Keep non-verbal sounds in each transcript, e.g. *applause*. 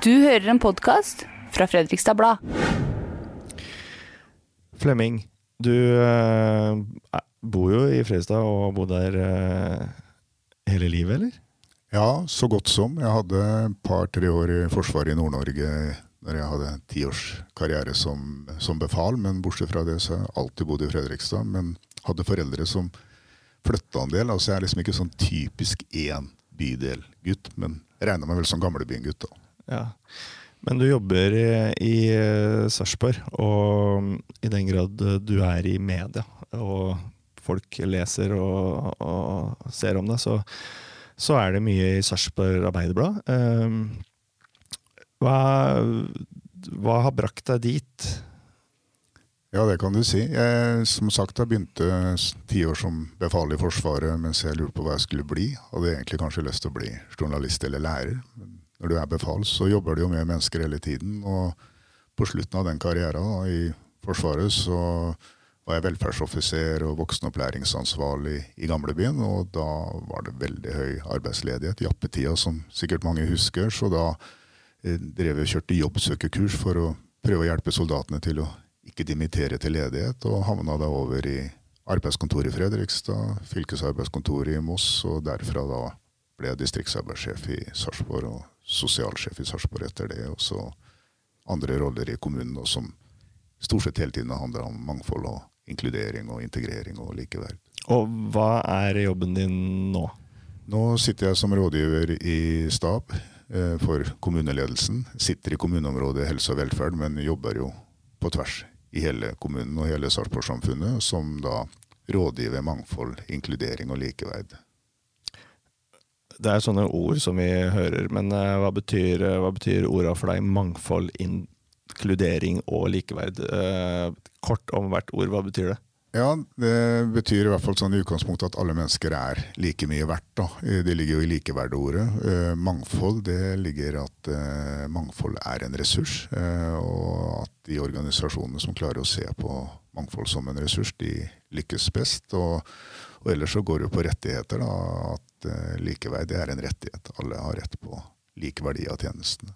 Du hører en podkast fra Fredrikstad Blad. Flemming, du eh, bor jo i Fredrikstad og har bodd der eh, hele livet, eller? Ja, så godt som. Jeg hadde et par-tre år i Forsvaret i Nord-Norge når jeg hadde en karriere som, som befal, men bortsett fra det så har jeg alltid bodd i Fredrikstad. Men hadde foreldre som flytta en del. altså Jeg er liksom ikke sånn typisk én bydel-gutt, men regner meg vel som gamlebyen-gutt. da. Ja. Men du jobber i, i eh, Sarpsborg, og i den grad du er i media, og folk leser og, og ser om deg, så, så, er det mye i Sarpsborg Arbeiderblad. Um, hva, hva, har brakt deg dit? Ja, det kan du si. Jeg, som sagt, jeg begynte ti år som befal i Forsvaret mens jeg lurte på hva jeg skulle bli. Hadde egentlig kanskje lyst til å bli journalist eller lærer. Men når du er befal, så jobber du jo med mennesker hele tiden. Og på slutten av den karrieren i Forsvaret så var jeg velferdsoffiser og voksenopplæringsansvarlig i gamlebyen. Og da var det veldig høy arbeidsledighet, jappetida, som sikkert mange husker. Så da eh, drev jeg kjørte jobbsøkerkurs for å prøve å hjelpe soldatene til å ikke dimittere til ledighet, og havna da over i arbeidskontoret i Fredrikstad, fylkesarbeidskontoret i Moss, og derfra da ble jeg distriktsarbeidssjef i Sarpsborg og sosialsjef i Sarpsborg etter det. Og så andre roller i kommunen og som stort sett hele tiden handler om mangfold og inkludering og integrering og likeverd. Og hva er jobben din nå? Nå sitter jeg som rådgiver i stab eh, for kommuneledelsen. Sitter i kommuneområdet helse og velferd, men jobber jo på tvers i hele kommunen og hele Sarpsborg-samfunnet, som da rådgiver mangfold, inkludering og likeverd. Det er sånne ord som vi hører, men uh, hva betyr, uh, hva betyr orda for deg? Mangfold, inkludering og likeverd. Uh, kort om hvert ord, hva betyr det? Ja, Det betyr i hvert fall sånn i utgangspunktet at alle mennesker er like mye verdt. da. Det ligger jo i likeverdordet. Eh, mangfold det ligger at eh, mangfold er en ressurs. Eh, og at de organisasjonene som klarer å se på mangfold som en ressurs, de lykkes best. Og, og ellers så går det jo på rettigheter. da, At uh, likeverd er en rettighet. Alle har rett på lik verdi av tjenestene.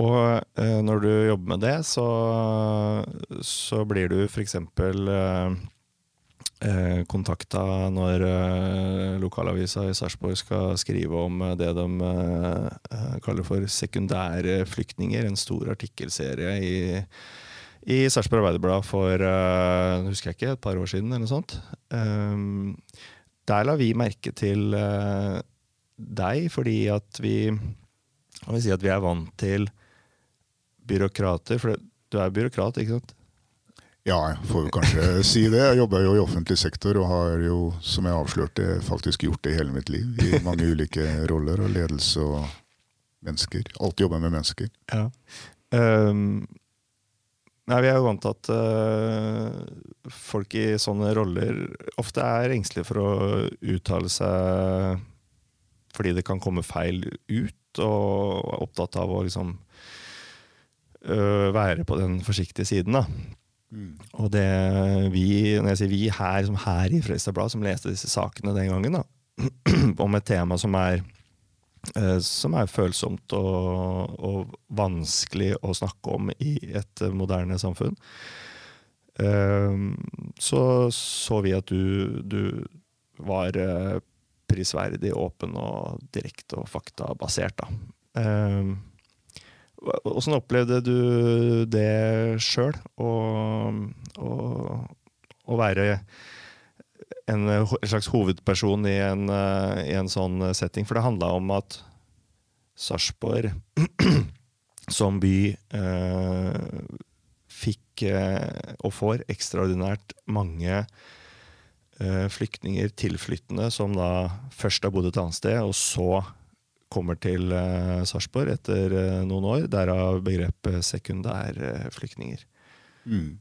Og uh, når du jobber med det, så, så blir du f.eks. Uh, eh, kontakta når uh, lokalavisa i Sarpsborg skal skrive om det de kaller for sekundære flyktninger. En stor artikkelserie i, i Sarpsborg Arbeiderblad for uh, husker jeg ikke, et par år siden. eller noe sånt. Um, der la vi merke til uh, deg, fordi at vi kan vi si at vi er vant til byråkrater. For du er byråkrat, ikke sant? Ja, jeg får kanskje *laughs* si det. Jeg jobber jo i offentlig sektor og har jo, som jeg avslørte, faktisk gjort det i hele mitt liv. I mange ulike *laughs* roller og ledelse og mennesker. Alltid jobba med mennesker. Ja. Um, Nei, Vi er jo vant til at uh, folk i sånne roller ofte er engstelige for å uttale seg fordi det kan komme feil ut, og er opptatt av å liksom uh, være på den forsiktige siden. da. Mm. Og det vi, når jeg sier vi her, som her i Fredrikstad Blad, som leste disse sakene den gangen, da, *clears throat* om et tema som er som er følsomt og, og, vanskelig å snakke om i et moderne samfunn. Eh, så så vi at du, du var eh, prisverdig åpen og direkte og faktabasert. Da. Åssen opplevde du det sjøl? Å være en, en, slags hovedperson i en, uh, i en, sånn setting. For det handla om at Sarpsborg *clears throat* som by uh, fikk uh, og får ekstraordinært mange flyktninger, tilflyttende, som da først har bodd et annet sted, og så kommer til uh, Sarpsborg etter noen år. Derav begrepet sekundærflyktninger. Mm.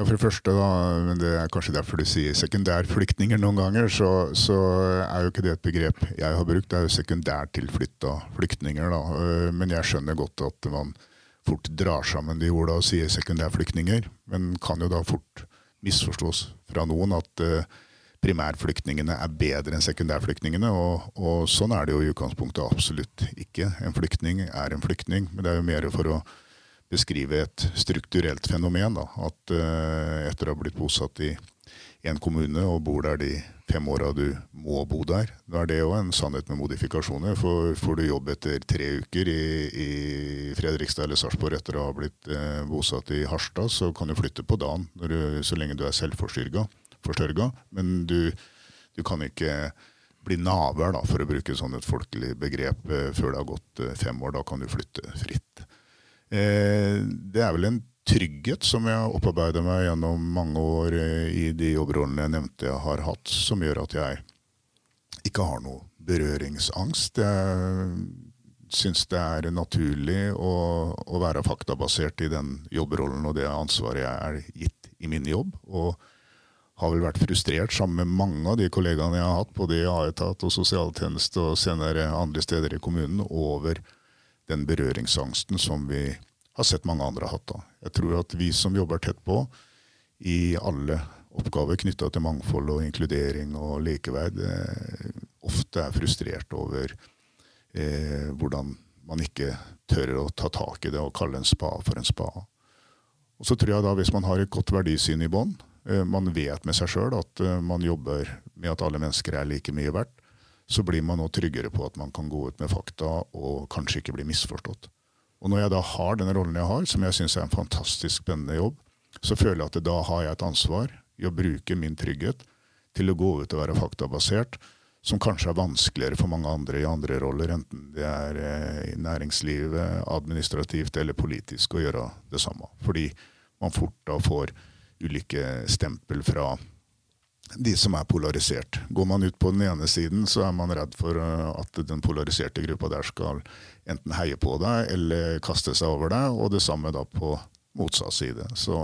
Ja, For det første, da, men det er kanskje derfor du sier sekundærflyktninger noen ganger, så, så, er jo ikke det et begrep jeg har brukt. Det er jo sekundærtilflytta flyktninger. da. Øh, men jeg skjønner godt at man fort drar sammen de orda og sier sekundærflyktninger. Men kan jo da fort misforstås fra noen at uh, primærflyktningene er bedre enn sekundærflyktningene. Og, og, sånn er det jo i utgangspunktet absolutt ikke. En flyktning er en flyktning, men det er jo mer for å beskrive et strukturelt fenomen. Da. At uh, etter å ha blitt bosatt i en kommune og bor der de fem åra du må bo der, da er det jo en sannhet med modifikasjoner. For får du jobb etter tre uker i, i Fredrikstad eller Sarpsborg etter å ha blitt uh, bosatt i Harstad, så kan du flytte på dagen du, så lenge du er selvforsørga men du, du, kan ikke bli naver, da, for å bruke sånn et folkelig begrep, eh, før det har gått fem år. Da kan du flytte fritt. Eh, det er vel en trygghet som jeg har opparbeida meg gjennom mange år i de jobbrollene jeg nevnte jeg har hatt, som gjør at jeg ikke har noe berøringsangst. Jeg syns det er naturlig å, å, være faktabasert i den jobbrollen og det ansvaret jeg er gitt i min jobb. Og har vel vært frustrert sammen med mange av de kollegaene jeg har hatt, både i A-etat og sosialtjeneste og senere andre steder i kommunen, over den berøringsangsten som vi har sett mange andre har hatt. Da. Jeg tror at vi som jobber tett på i alle oppgaver knytta til mangfold og inkludering og likeverd, eh, ofte er frustrert over eh, hvordan man ikke tør å ta tak i det og kalle en spa for en spa. Og så tror jeg da Hvis man har et godt verdisyn i bånn, Eh, man vet med seg sjøl at eh, man jobber med at alle mennesker er like mye verdt, så blir man nå tryggere på at man kan gå ut med fakta og kanskje ikke bli misforstått. Og når jeg da har den rollen jeg har, som jeg syns er en fantastisk spennende jobb, så føler jeg at da har jeg et ansvar i å bruke min trygghet til å gå ut og være faktabasert, som kanskje er vanskeligere for mange andre i andre roller, enten det er eh, i næringslivet, administrativt eller politisk, å gjøre det samme. Fordi man fort da får ulike stempel fra de som er polarisert. Går man ut på den ene siden, så er man redd for eh, at den polariserte gruppa der skal enten heie på deg eller kaste seg over deg, og det samme da på motsatt side. Så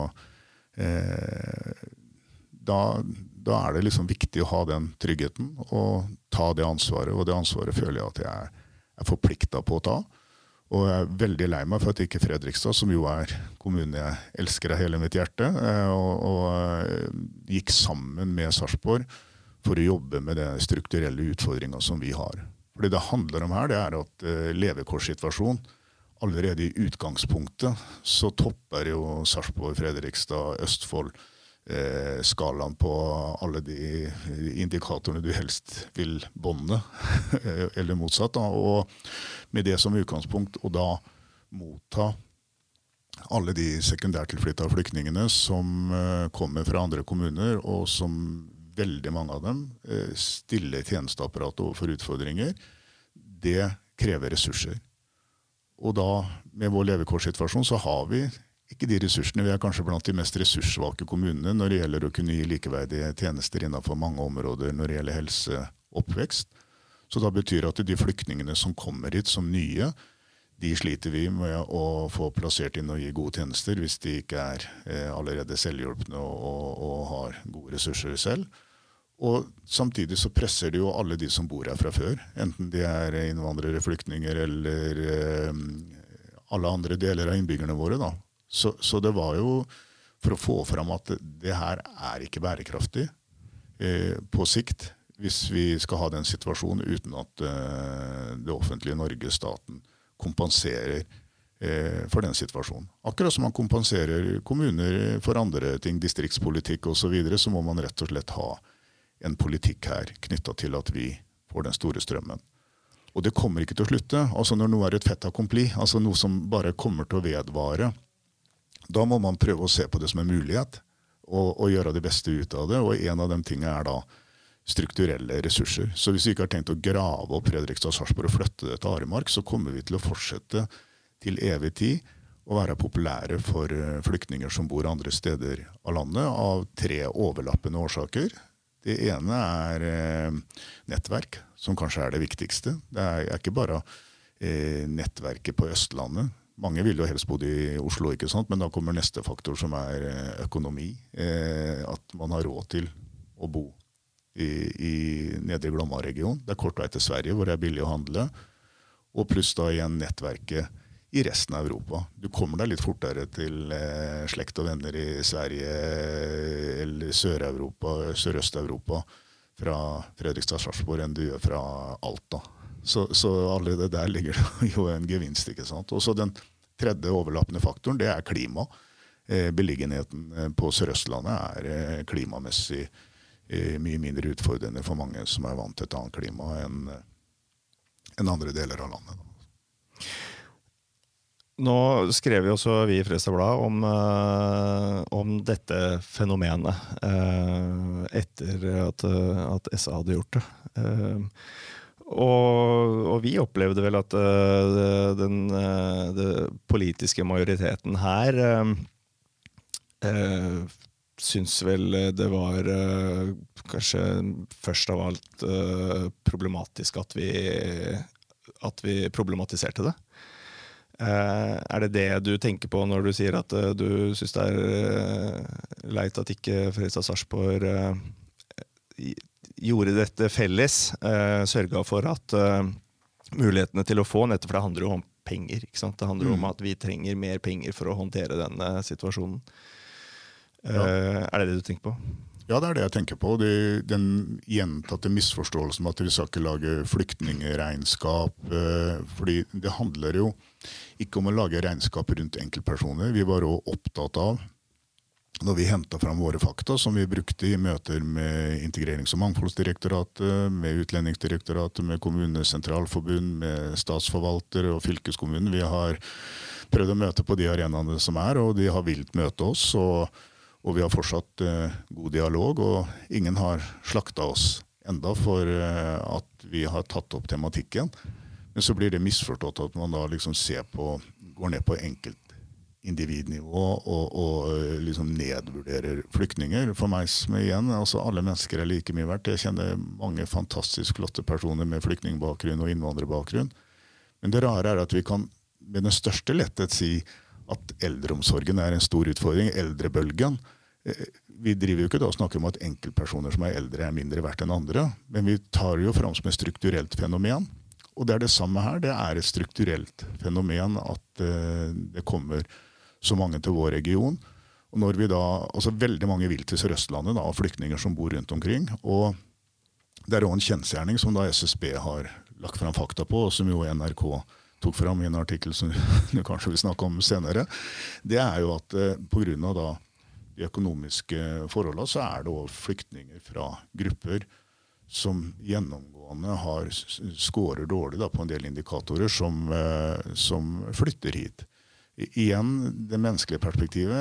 eh, da, da, er det liksom viktig å ha den tryggheten og ta det ansvaret, og det ansvaret føler jeg at jeg er, er forplikta på å ta. Og jeg er veldig lei meg for at ikke Fredrikstad, som jo er kommunen jeg elsker av hele mitt hjerte, eh, og, og eh, gikk sammen med Sarpsborg for å jobbe med den strukturelle utfordringa som vi har. For det handler om her, det er at uh, levekårssituasjonen Allerede i utgangspunktet så topper jo Sarpsborg, Fredrikstad, Østfold eh, skalaen på alle de indikatorene du helst vil bånde, *laughs* eller motsatt. Da. Og med det som utgangspunkt, og da motta alle de sekundærtilflytta flyktningene som eh, kommer fra andre kommuner, og som veldig mange av dem eh, stiller tjenesteapparatet overfor utfordringer, det krever ressurser. Og da, med vår levekårssituasjon, så har vi ikke de ressursene. Vi er kanskje blant de mest ressurssvake kommunene når det gjelder å kunne gi likeverdige tjenester innenfor mange områder når det gjelder helse oppvekst. Så da betyr det at de flyktningene som kommer hit som nye, de sliter vi med å få plassert inn og gi gode tjenester hvis de ikke er eh, allerede selvhjulpne og, og, og, har gode ressurser selv. Og samtidig så presser det jo alle de som bor her fra før, enten de er innvandrere, flyktninger eller eh, alle andre deler av innbyggerne våre, da, så, så, det var jo for å få fram at det, her er ikke bærekraftig eh, på sikt hvis vi skal ha den situasjonen uten at eh, det offentlige Norge, staten, kompenserer eh, for den situasjonen. Akkurat som man kompenserer kommuner for andre ting, distriktspolitikk osv., så, videre, så må man rett og slett ha en politikk her knytta til at vi får den store strømmen. Og det kommer ikke til å slutte. Altså Når noe er et fait accompli, altså noe som bare kommer til å vedvare, da må man prøve å se på det som en mulighet, og, og gjøre det beste ut av det. Og en av de tingene er da strukturelle ressurser. Så hvis vi ikke har tenkt å grave opp Fredrikstad og Sarpsborg og flytte det til Aremark, så kommer vi til å fortsette til evig tid å være populære for eh, flyktninger som bor andre steder av landet, av tre overlappende årsaker. Det ene er eh, nettverk, som kanskje er det viktigste. Det er, er ikke bare eh, nettverket på Østlandet mange ville jo helst bodd i Oslo, ikke sant? men da kommer neste faktor, som er eh, økonomi. Eh, at man har råd til å bo i, i Nedre Glomma-regionen. Det er kort vei til Sverige, hvor det er billig å handle. Og pluss da igjen nettverket i resten av Europa. Du kommer deg litt fortere til eh, slekt og venner i Sverige eller Sør-Europa, Sørøst-Europa fra Fredrikstad-Sarpsborg enn du gjør fra Alta. Så, så allerede der ligger det *laughs* jo en gevinst. ikke sant? Og så Den tredje overlappende faktoren det er klima. Eh, beliggenheten eh, på Sør-Østlandet er eh, klimamessig mye mindre utfordrende for mange som er vant til et annet klima enn enn andre deler av landet. Nå skrev jo også vi i Fredrikstad om, om, dette fenomenet etter at, at, SA hadde gjort det. Og, og, vi opplevde vel at den, den politiske majoriteten her uh, syns vel det var eh, kanskje først av alt eh, problematisk at vi, at vi problematiserte det. Eh, er det det du tenker på når du sier at eh, du syns det er eh, leit at ikke Fredrikstad Sarpsborg gjorde dette felles? Sørga for at mulighetene til å få, nettopp for det handler jo om penger. Det handler mm. om at vi trenger mer penger for å håndtere denne situasjonen. Ja. Eh, er det det du tenker på? Ja, det er det jeg tenker på. Det, den gjentatte misforståelsen om at vi skal ikke lage flyktningregnskap. Eh, fordi det handler jo ikke om å lage regnskap rundt enkeltpersoner. Vi var òg opptatt av, når vi henta fram våre fakta, som vi brukte i møter med Integrerings- og mangfoldsdirektoratet, med Utlendingsdirektoratet, med Kommunenes sentralforbund, med statsforvalter og fylkeskommunen Vi har prøvd å møte på de arenaene som er, og de har vilt møte oss. og og vi har fortsatt eh, god dialog, og ingen har slakta oss enda for eh, at vi har tatt opp tematikken. Men så blir det misforstått at man da liksom ser på, går ned på enkeltindividnivå og, og eh, liksom nedvurderer flyktninger. For meg som igjen, altså alle mennesker er like mye verdt. Jeg kjenner mange fantastisk flotte personer med flyktningbakgrunn og innvandrerbakgrunn. Men det rare er at vi kan med den største letthet si at eldreomsorgen er en stor utfordring. Eldrebølgen. Eh, vi driver jo ikke da og snakker om at enkeltpersoner som er eldre, er mindre verdt enn andre, men vi tar det jo fram som et strukturelt fenomen. Og det er det samme her. Det er et strukturelt fenomen at uh, det kommer så mange til vår region. Og når vi da, altså Veldig mange vil til Sør-Østlandet, av flyktninger som bor rundt omkring. og Det er òg en kjensgjerning som da SSB har lagt fram fakta på, og som jo NRK tok fram i en artikkel som *laughs* du kanskje vil snakke om senere. Det er jo at grunn av da de økonomiske forholdene, så er det òg flyktninger fra grupper som gjennomgående har scorer dårlig da, på en del indikatorer, som, eh, som, flytter hit. Igjen, det menneskelige perspektivet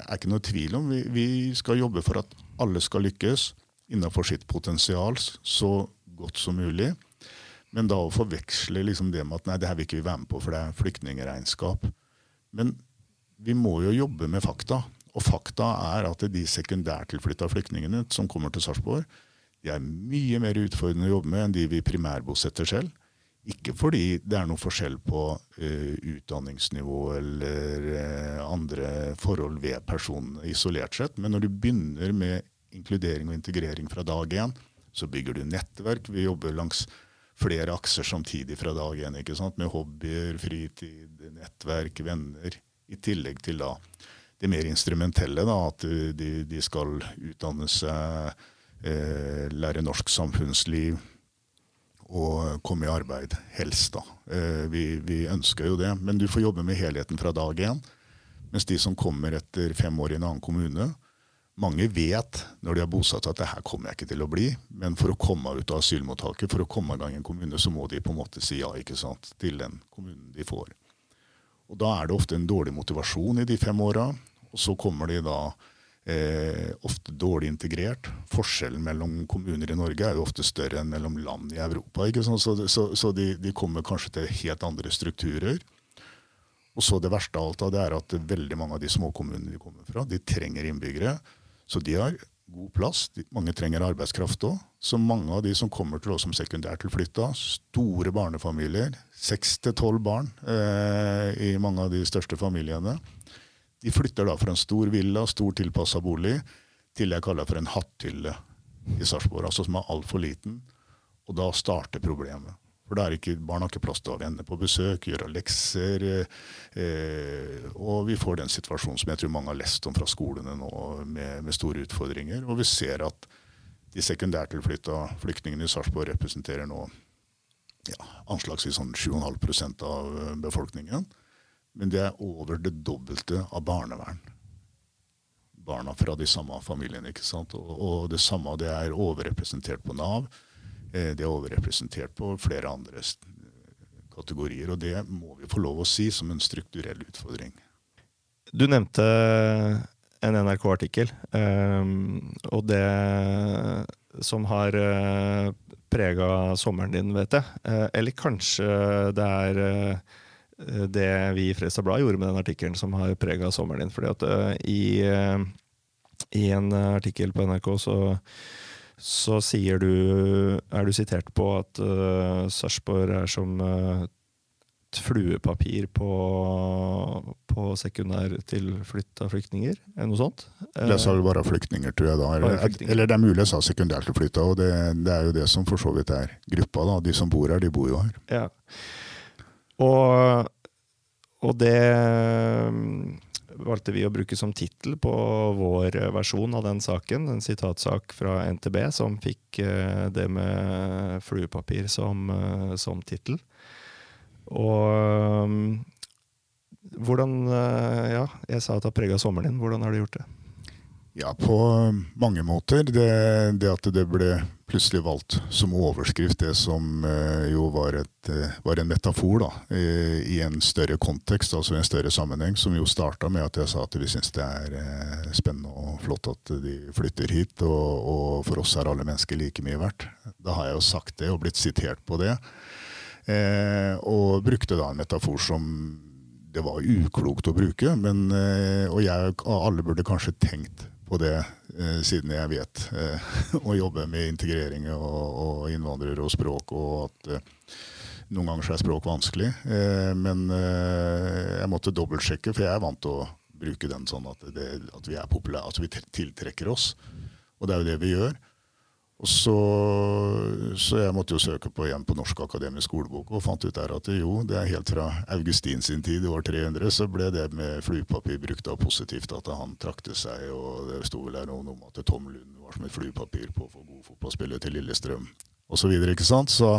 er ikke noe tvil om. Vi, vi, skal jobbe for at alle skal lykkes innenfor sitt potensial så godt som mulig. Men da å forveksle liksom det med at nei, det her vil ikke vi være med på, for det er flyktningregnskap. Men vi må jo jobbe med fakta. Og fakta er at de sekundærtilflytta flyktningene som kommer til Sarpsborg, de er mye mer utfordrende å jobbe med enn de vi primærbosetter selv. Ikke fordi det er noe forskjell på uh, utdanningsnivå eller uh, andre forhold ved personene isolert sett, men når du begynner med inkludering og integrering fra dag én, så bygger du nettverk. Vi jobber langs flere akser samtidig fra dag én, med hobbyer, fritid, nettverk, venner, i tillegg til da det mer instrumentelle. Da, at de, de, skal utdanne seg, uh, lære norsk samfunnsliv og komme i arbeid, helst. da. Eh, vi, vi, ønsker jo det, men du får jobbe med helheten fra dag én. Mens de som kommer etter fem år i en annen kommune, mange vet når de har bosatt at det her kommer jeg ikke til å bli, men for å komme ut av asylmottaket, for å komme i gang i en kommune, så må de på en måte si ja ikke sant, til den kommunen de får. Og Da er det ofte en dårlig motivasjon i de fem åra. Og så kommer de da eh, ofte dårlig integrert. Forskjellen mellom kommuner i Norge er jo ofte større enn mellom land i Europa. Så, så, så de, de, kommer kanskje til helt andre strukturer. Og så Det verste av alt det er at veldig mange av de småkommunene de kommer fra, de trenger innbyggere. Så de har god plass. Mange trenger arbeidskraft òg. Så mange av de som kommer til oss som sekundærtilflytta, store barnefamilier, seks til tolv barn eh, i mange av de største familiene, de flytter da fra en stor villa, stor tilpassa bolig, til jeg kaller for en hatthylle i Sarpsborg, altså som er altfor liten. Og da starter problemet. For da er ikke, Barn har ikke plass til å vende på besøk, gjøre lekser. Eh, og vi får den situasjonen som jeg tror mange har lest om fra skolene nå, med, med store utfordringer. Og vi ser at de sekundærtilflytta flyktningene i Sarpsborg representerer nå ja, anslagsvis sånn 7,5 av eh, befolkningen. Men det er over det dobbelte av barnevern. Barna fra de samme familiene. ikke sant? Og, og det samme det er overrepresentert på Nav. Eh, det er overrepresentert på flere andre kategorier. Og det må vi få lov å si som en strukturell utfordring. Du nevnte en NRK-artikkel, um, og det som har eh, prega sommeren din, vet jeg. Eller kanskje det er det vi i Fredrikstad Blad gjorde med den artikkelen som har prega sommeren din. fordi at uh, i, uh, i, en artikkel på NRK så, så sier du Er du sitert på at uh, Sarpsborg er som et fluepapir på, på sekundær sekundærtilflytta flyktninger? Er noe sånt? Det sa vel bare flyktninger, tror jeg da. Eller, eller det er mulig jeg sa sekundærtilflytta, og det, det, er jo det som for så vidt er gruppa. da. De som bor her, de bor jo her. Ja. Og, og det valgte vi å bruke som tittel på vår versjon av den saken. En sitatsak fra NTB som fikk eh, det med fluepapir som, eh, som tittel. Og um, hvordan uh, Ja, jeg sa at det har prega sommeren din. Hvordan har du gjort det? Ja, på mange måter. Det, det, at det ble plutselig valgt som overskrift, det som uh, jo var, et, uh, var, en metafor da, i, en større kontekst, altså i en større sammenheng, som jo starta med at jeg sa at vi syns det er uh, spennende og flott at de flytter hit, og, og, for oss er alle mennesker like mye verdt. Da har jeg jo sagt det og blitt sitert på det. Eh, og brukte da en metafor som det var uklokt å bruke. Men, og jeg, alle burde kanskje tenkt på det, eh, siden jeg vet *laughs* å jobbe med integrering og, og innvandrere og språk, og at noen ganger så er språk vanskelig. men jeg måtte dobbeltsjekke, for jeg er vant til å bruke den sånn at, det, at vi er populære, at vi tiltrekker oss. Og det er jo det vi gjør. Og så, så, jeg måtte jo søke på igjen på Norsk akademisk skolebok og fant ut der at jo, det er helt fra Augustin sin tid i år 300 så ble det med fluepapir brukt av positivt. At han trakte seg, og det sto vel her noe om at Tom Lund var som et fluepapir på for god fotballspiller til Lillestrøm Og Så, videre, så,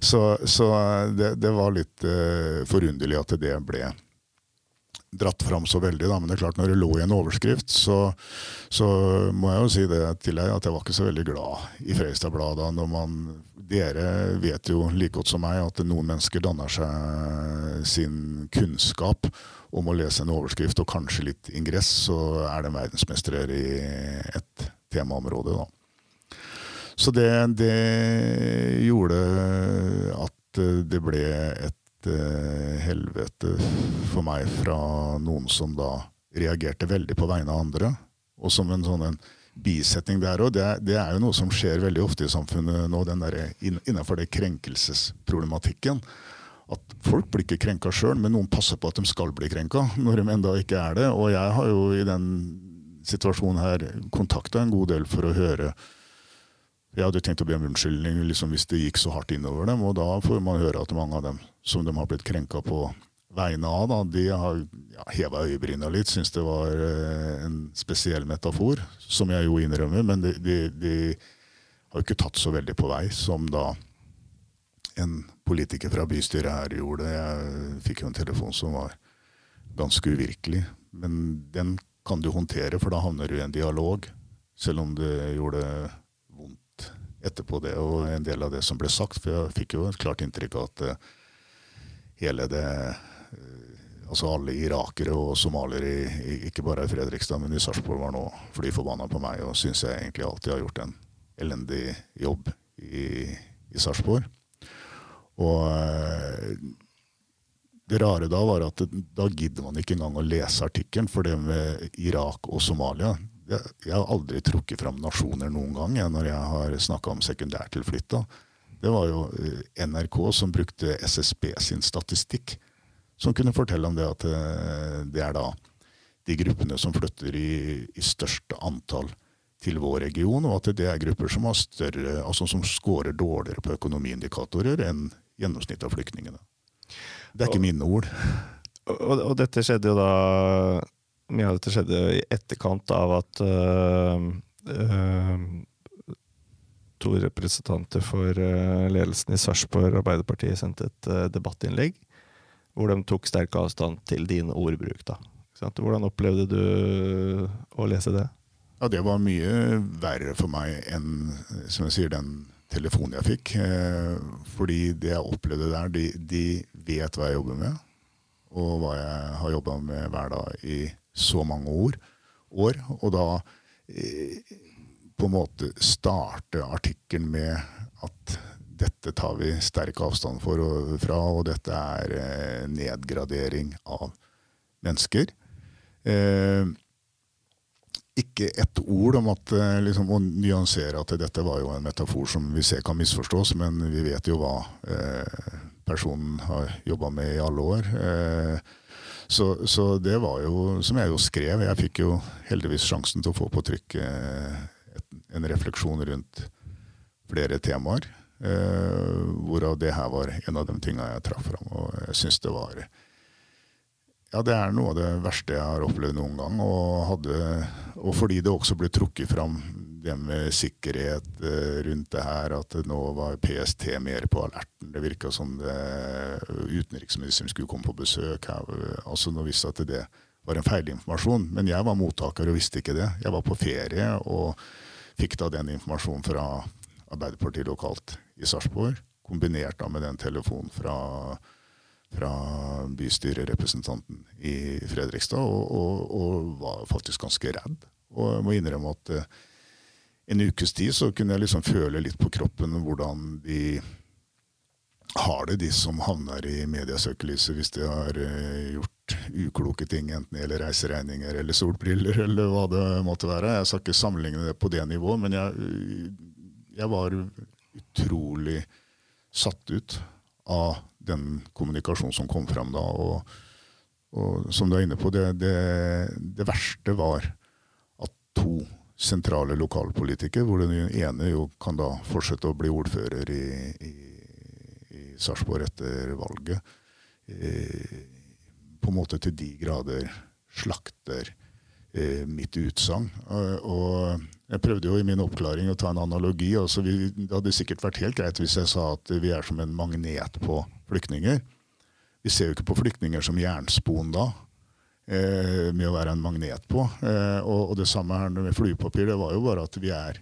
så, så det, det, var litt uh, forunderlig at det ble dratt fram så veldig. Da. Men det er klart når det lå i en overskrift, så, så må jeg jo si det til deg at jeg var ikke så veldig glad i Fredrikstad-bladet. dere vet jo like godt som meg at noen mennesker danner seg sin kunnskap om å lese en overskrift og kanskje litt ingress, så er de verdensmestere i et temaområde. da. Så det, det gjorde at det ble et uh, helvete for meg fra noen som da reagerte veldig på vegne av andre. Og som en sånn en bisetning der òg. Det, det, er jo noe som skjer veldig ofte i samfunnet nå, den der, innenfor det krenkelsesproblematikken. At folk blir ikke krenka sjøl, men noen passer på at de skal bli krenka. når de enda ikke er det. Og jeg har jo i den situasjonen her kontakta en god del for å høre jeg hadde tenkt å be om unnskyldning liksom, hvis det gikk så hardt innover dem. Og da får man høre at mange av dem som de har blitt krenka på vegne av, da, de har ja, heva øyebryna litt. Syns det var eh, en spesiell metafor, som jeg jo innrømmer. Men de, de, de har jo ikke tatt så veldig på vei som da en politiker fra bystyret her gjorde. Jeg fikk jo en telefon som var ganske uvirkelig. Men den kan du håndtere, for da havner du i en dialog. Selv om det gjorde vondt etterpå det, og en del av det som ble sagt. For jeg fikk jo et klart inntrykk av at uh, hele det uh, Altså alle irakere og somaliere, ikke bare i Fredrikstad, men i Sarpsborg, var nå fly forbanna på meg og syns jeg egentlig alltid har gjort en elendig jobb i, i Sarpsborg. Og uh, det rare da var at da gidder man ikke engang å lese artikkelen, for det med Irak og Somalia jeg, jeg, har aldri trukket fram nasjoner noen gang jeg, når jeg har snakka om sekundærtilflytta. Det var jo eh, NRK som brukte SSB sin statistikk, som kunne fortelle om det at eh, det er da de gruppene som flytter i, i største antall til vår region, og at det er grupper som, har større, altså som scorer dårligere på økonomiindikatorer enn gjennomsnittet av flyktningene. Det er ikke mine ord. Og, og, dette skjedde jo da mye av dette skjedde i etterkant av at øh, uh, to representanter for eh, ledelsen i Sarpsborg Arbeiderparti sendte et eh, debattinnlegg hvor de tok sterk avstand til din ordbruk. da. Hvordan opplevde du å lese det? Ja, Det var mye verre for meg enn som jeg sier, den telefonen jeg fikk. Eh, fordi det jeg opplevde der, de, de vet hva jeg jobber med, og hva jeg har jobba med hver dag i så mange år. år og da på en måte starte artikkelen med at dette tar vi sterk avstand for og, fra, og dette er eh, nedgradering av mennesker. Eh, ikke ett ord om at, eh, liksom, å nyansere at dette var jo en metafor som vi ser kan misforstås, men vi vet jo hva eh, personen har jobba med i alle år. Eh, så, så, det var jo, som jeg jo skrev Jeg fikk jo heldigvis sjansen til å få på trykk eh, en refleksjon rundt flere temaer. Uh, hvorav det her var en av de tinga jeg traff fram. Og jeg syns det var Ja, det er noe av det verste jeg har opplevd noen gang. Og, hadde, og fordi det også ble trukket fram det med sikkerhet uh, rundt det her, at nå var PST mer på alerten. Det virka som det, utenriksministeren skulle komme på besøk her. Altså Nå visste at det var en feilinformasjon. Men jeg var mottaker og visste ikke det. Jeg var på ferie og fikk da den informasjonen fra Arbeiderpartiet lokalt i Sarpsborg, kombinert da med den telefonen fra, fra bystyrerepresentanten i Fredrikstad, og, og, og, var faktisk ganske redd. Og jeg må innrømme at uh, en ukes tid så kunne jeg liksom føle litt på kroppen hvordan de har det, de som havner i mediesøkelyset hvis de har uh, gjort ukloke ting, enten det gjelder reiseregninger eller solbriller eller hva det måtte være. Jeg skal ikke sammenligne det på det nivået, men jeg, jeg var utrolig satt ut av den kommunikasjonen som kom fram da. Og, og som du er inne på, det, det, det, verste var at to sentrale lokalpolitikere, hvor den ene jo kan da fortsette å bli ordfører i, i Sarpsborg etter valget, eh, på en måte til de grader slakter eh, mitt utsagn. Og, jeg prøvde jo i min oppklaring å ta en analogi. Altså vi, det hadde sikkert vært helt greit hvis jeg sa at vi er som en magnet på flyktninger. Vi ser jo ikke på flyktninger som jernspon da, eh, med å være en magnet på. Eh, og, og, det samme her med flypapir. Det var jo bare at vi er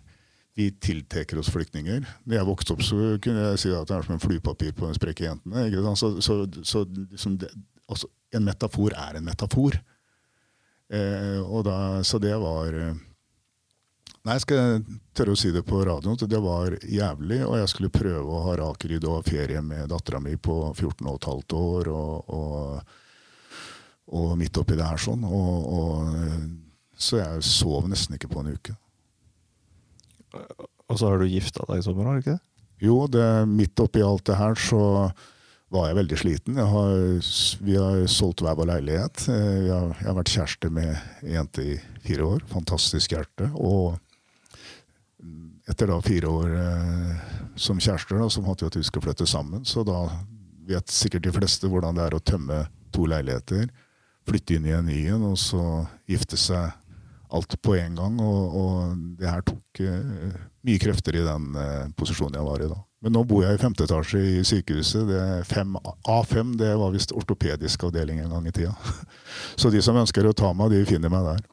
vi tiltrekker oss flyktninger. Da jeg vokste opp, så kunne jeg si at det er som en flypapir på den sprekke jentene. Så, så, så liksom det, altså, en metafor er en metafor. Eh, da, så det var eh, Nei, jeg skal tørre å si det på radioen. Det var jævlig. Og jeg skulle prøve å ha rakryd og ferie med dattera mi på 14 15 år. Og, og, og, midt oppi det her sånn. Og, og, så jeg sov nesten ikke på en uke. Og så har du gifta deg i sommer, har du ikke det? Jo, det, midt oppi alt det her så var jeg veldig sliten. Jeg har, vi har solgt hver vår leilighet. Jeg har, jeg har vært kjæreste med ei jente i fire år. Fantastisk hjerte. Og etter da fire år eh, som kjærester, så måtte vi at vi skulle flytte sammen. Så da vet sikkert de fleste hvordan det er å tømme to leiligheter, flytte inn i en ny en, og så gifte seg alt på en gang. Og, og det her tok uh, mye krefter i den uh, posisjonen jeg var i da. Men nå bor jeg i femte etasje i sykehuset. Det fem, A5 det var visst ortopedisk avdeling en gang i tida. *laughs* Så de som ønsker å ta meg, de finner meg der.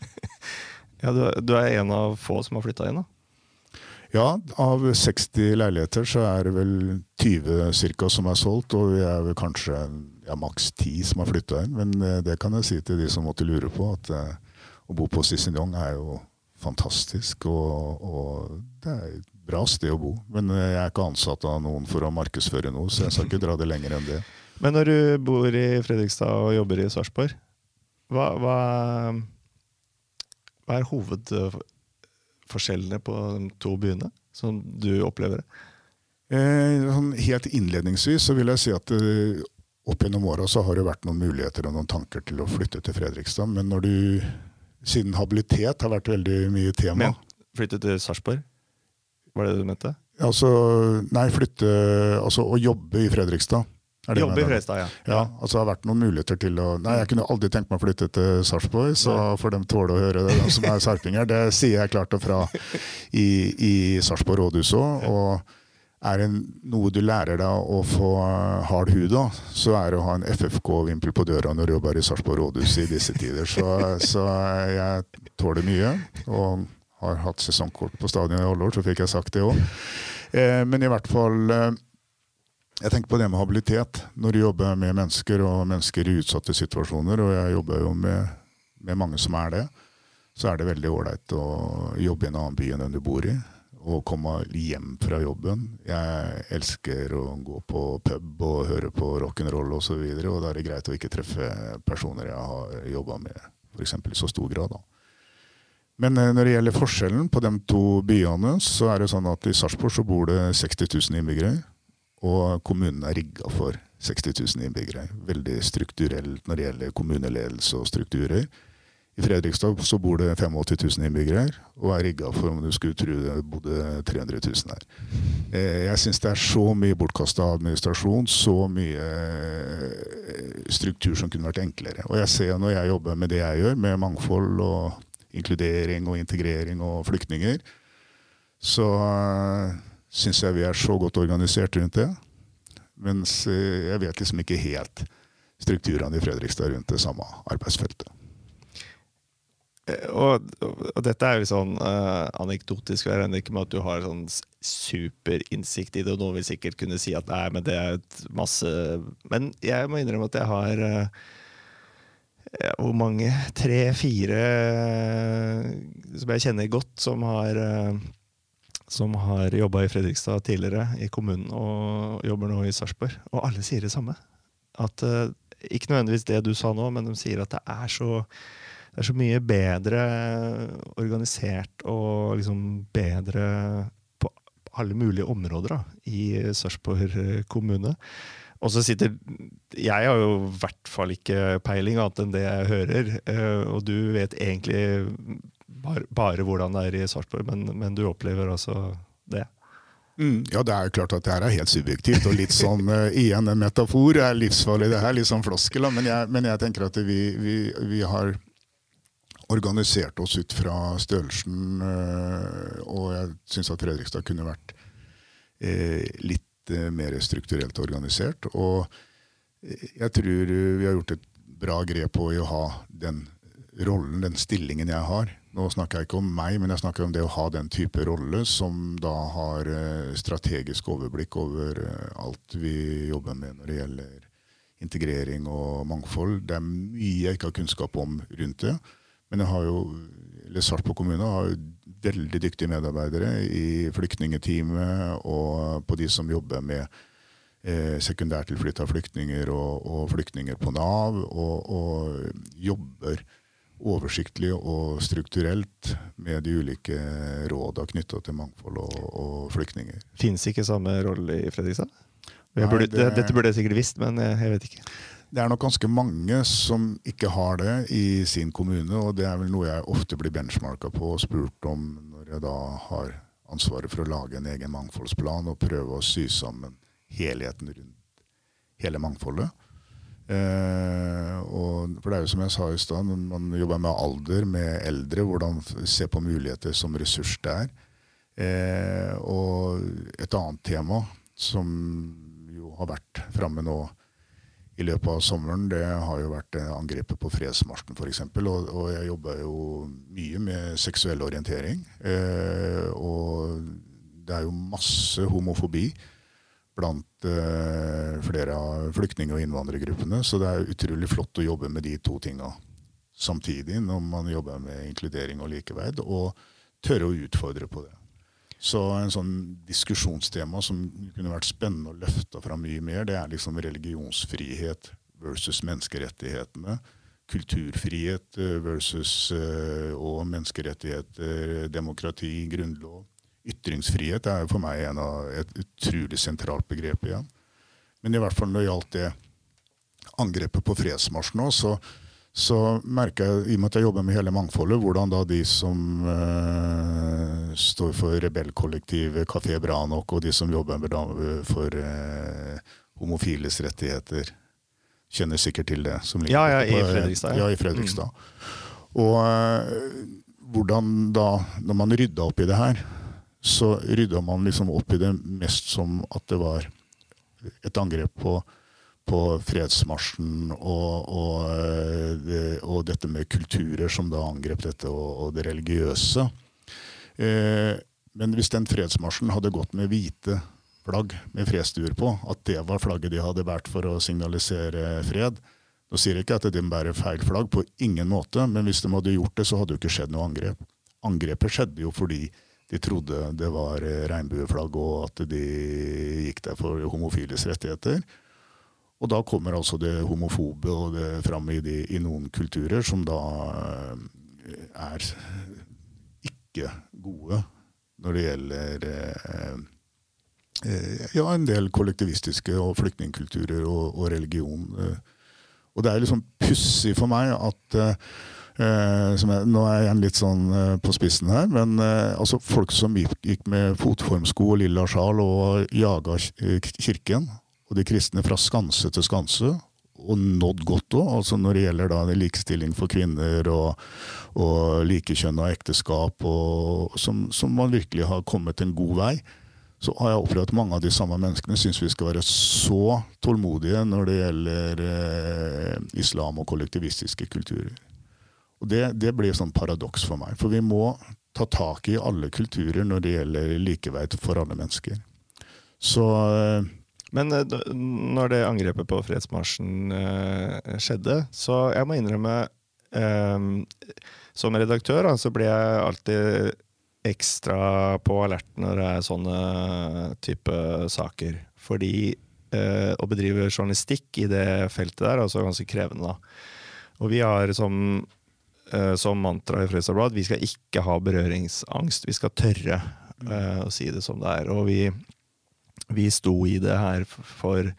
*laughs* ja, du, du er en av få som har flytta inn, da? Ja, av 60 leiligheter så er det vel 20 cirka som er solgt, og vi er vel kanskje ja, maks 10 som har flytta inn. Men eh, det kan jeg si til de som måtte lure på, at å bo på Cicignon er jo fantastisk. Og, og, det er et bra sted å bo. Men jeg er ikke ansatt av noen for å markedsføre noe, så jeg skal ikke dra det lenger enn det. Men når du bor i Fredrikstad og jobber i Sarpsborg, hva, hva, hva er hovedforskjellene på de to byene, som du opplever det? Eh, sånn helt innledningsvis så vil jeg si at eh, opp gjennom åra så har det vært noen muligheter og noen tanker til å flytte til Fredrikstad. Men når du, siden habilitet har vært veldig mye tema Men flytte til Sarpsborg? Var det det du mente? Altså, nei, flytte Altså å jobbe i Fredrikstad. Det Jobber i? Fredrikstad, ja. Ja, altså det har vært noen muligheter til å Nei, jeg kunne aldri tenkt meg å flytte til Sarpsborg, så for dem tåler å høre det, de som er sarpinger. Det sier jeg klart og fra i, i Sarpsborg rådhus òg. Er det noe du lærer deg å få hard hud av, så er det å ha en FFK-vimpel på døra når du jobber i Sarpsborg rådhus i disse tider. Så, så jeg tåler mye. Og har hatt sesongkort på stadion i alle år, så fikk jeg sagt det òg. Eh, men i hvert fall eh, jeg tenker på det med habilitet. Når du jobber med mennesker og mennesker i utsatte situasjoner, og jeg jobber jo med, med mange som er det, så er det veldig ålreit å jobbe i en annen by enn den du bor i. Og komme hjem fra jobben. Jeg elsker å gå på pub og høre på rock'n'roll osv. Og, så og da er det greit å ikke treffe personer jeg har jobba med f.eks. i så stor grad. da. Men eh, når det gjelder forskjellen på de to byene, så er det sånn at i Sarpsborg bor det 60 000 innbyggere. Og kommunen er rigga for 60 000 innbyggere. Veldig strukturelt når det gjelder kommuneledelse og strukturer. I Fredrikstad så bor det 85 000 innbyggere og er rigga for om du skulle tro det bodde 300 000 her. Eh, jeg syns det er så mye bortkasta administrasjon, så mye eh, struktur som kunne vært enklere. Og jeg ser når jeg jobber med det jeg gjør, med mangfold og inkludering og integrering og flyktninger, så uh, syns jeg vi er så godt organisert rundt det. Mens jeg vet liksom ikke helt strukturene i Fredrikstad rundt det samme arbeidsfeltet. Eh, og, og, dette er jo sånn uh, anekdotisk, jeg ikke med at du har sånn superinnsikt i det, og noen vil sikkert kunne si at nei, men det er et masse Men jeg må innrømme at jeg har uh, hvor mange? *laughs* Tre-fire som jeg kjenner godt, som har, som har jobba i Fredrikstad tidligere, i kommunen, og jobber nå i Sarpsborg. Og alle sier det samme. At, ikke nødvendigvis det du sa nå, men de sier at det er så, det er så mye bedre organisert og liksom bedre på alle mulige områder da, i Sarpsborg kommune. Og så sitter Jeg har jo i hvert fall ikke peiling annet enn det jeg hører. Og du vet egentlig bare, bare hvordan det er i Sarpsborg, men, men, du opplever altså det. Mm, ja, det er jo klart at det her er helt subjektivt. Og litt sånn uh, igjen en metafor. er livsfarlig, det her. Litt sånn floskel. Men jeg, men jeg tenker at vi, vi, vi, har organisert oss ut fra størrelsen, uh, og jeg syns at Fredrikstad kunne vært uh, litt mer strukturelt organisert. Og jeg tror vi har gjort et bra grep på å ha den rollen, den stillingen jeg har. Nå snakker jeg ikke om meg, men jeg snakker om det å ha den type rolle som da har strategisk overblikk over alt vi jobber med når det gjelder integrering og mangfold. Det er mye jeg ikke har kunnskap om rundt det. Men jeg har jo, eller Sarpsborg kommune har jo veldig dyktige medarbeidere i flyktningeteamet og på de som jobber med eh, sekundærtilflytta flyktninger og, og, flyktninger på Nav, og, og, jobber oversiktlig og strukturelt med de ulike råda knytta til mangfold og, og flyktninger. Fins ikke samme rolle i Fredrikstad? Nei, burde, det, dette burde jeg sikkert visst, men jeg vet ikke. Det er nok ganske mange som ikke har det i sin kommune, og det er vel noe jeg ofte blir benchmarka på og spurt om når jeg da har ansvaret for å lage en egen mangfoldsplan og prøve å sy sammen helheten rundt hele mangfoldet. Eh, og for det er jo som jeg sa i stad, man jobber med alder, med eldre, hvordan se på muligheter som ressurs det er. Eh, og et annet tema som jo har vært framme nå i løpet av sommeren, det har jo vært angrepet på Fredsmarsjen f.eks. Og, og jeg jobba jo mye med seksuell orientering. Eh, og det er jo masse homofobi blant eh, flere av flyktning- og innvandrergruppene. Så det er utrolig flott å jobbe med de to tinga samtidig når man jobber med inkludering og likeverd, og tørre å utfordre på det. Så en sånn diskusjonstema som kunne vært spennende å løfte fram mye mer, det er liksom religionsfrihet versus menneskerettighetene. Kulturfrihet versus og menneskerettigheter, demokrati, grunnlov. Ytringsfrihet er for meg av et utrolig sentralt begrep igjen. Men i hvert fall når det gjaldt det angrepet på fredsmarsjen nå, så, så merker jeg, i og med at jeg jobber med hele mangfoldet, hvordan da de som uh, står for rebellkollektivet Kafé Bra Nok, og de som jobber for uh, homofiles rettigheter. Kjenner sikkert til det. som Ja, ja, i Fredrikstad, ja. I Fredrikstad. Og uh, hvordan da, når man rydda opp i det her, så rydda man liksom opp i det mest som at det var et angrep på, på fredsmarsjen og, og, eh, og dette med kulturer som da angrep dette, og, og det religiøse. Eh, men hvis den fredsmarsjen hadde gått med hvite flagg med fredsduer på, at det var flagget de hadde båret for å signalisere fred Nå sier jeg ikke at de bærer feil flagg, på ingen måte, men hvis de hadde gjort det, så hadde jo ikke skjedd noe angrep. Angrepet skjedde jo fordi de trodde det var regnbueflagg, og at de gikk der for homofiles rettigheter. Og da kommer altså det homofobe og det fram i, de, i noen kulturer som da eh, er ikke gode når det gjelder eh, eh, ja, en del kollektivistiske og flyktningkulturer og, og religion. Og det er liksom pussig for meg at eh, jeg, Nå er jeg igjen litt sånn på spissen her, men eh, altså folk som gikk, gikk med fotformsko og lilla sjal og jaga kirken, og de kristne fra skanse til skanse, og nådd godt òg, altså når det gjelder da likestilling for kvinner og, og likekjønn og ekteskap, og, som, som man virkelig har kommet en god vei så har jeg opplevd at mange av de samme menneskene syns vi skal være så tålmodige når det gjelder eh, islam og kollektivistiske kulturer. Og Det, det blir sånn paradoks for meg. For vi må ta tak i alle kulturer når det gjelder likeverd for alle mennesker. Så eh, Men eh, når det angrepet på fredsmarsjen eh, skjedde, så jeg må innrømme eh, Som redaktør da, så blir jeg alltid ekstra på alert når det er sånne type saker. Fordi eh, å bedrive journalistikk i det feltet der er altså ganske krevende. da. Og vi har som, som mantra i Fredrikstad vi skal ikke ha berøringsangst. Vi skal tørre å si det som det er. Og vi, vi sto i det her for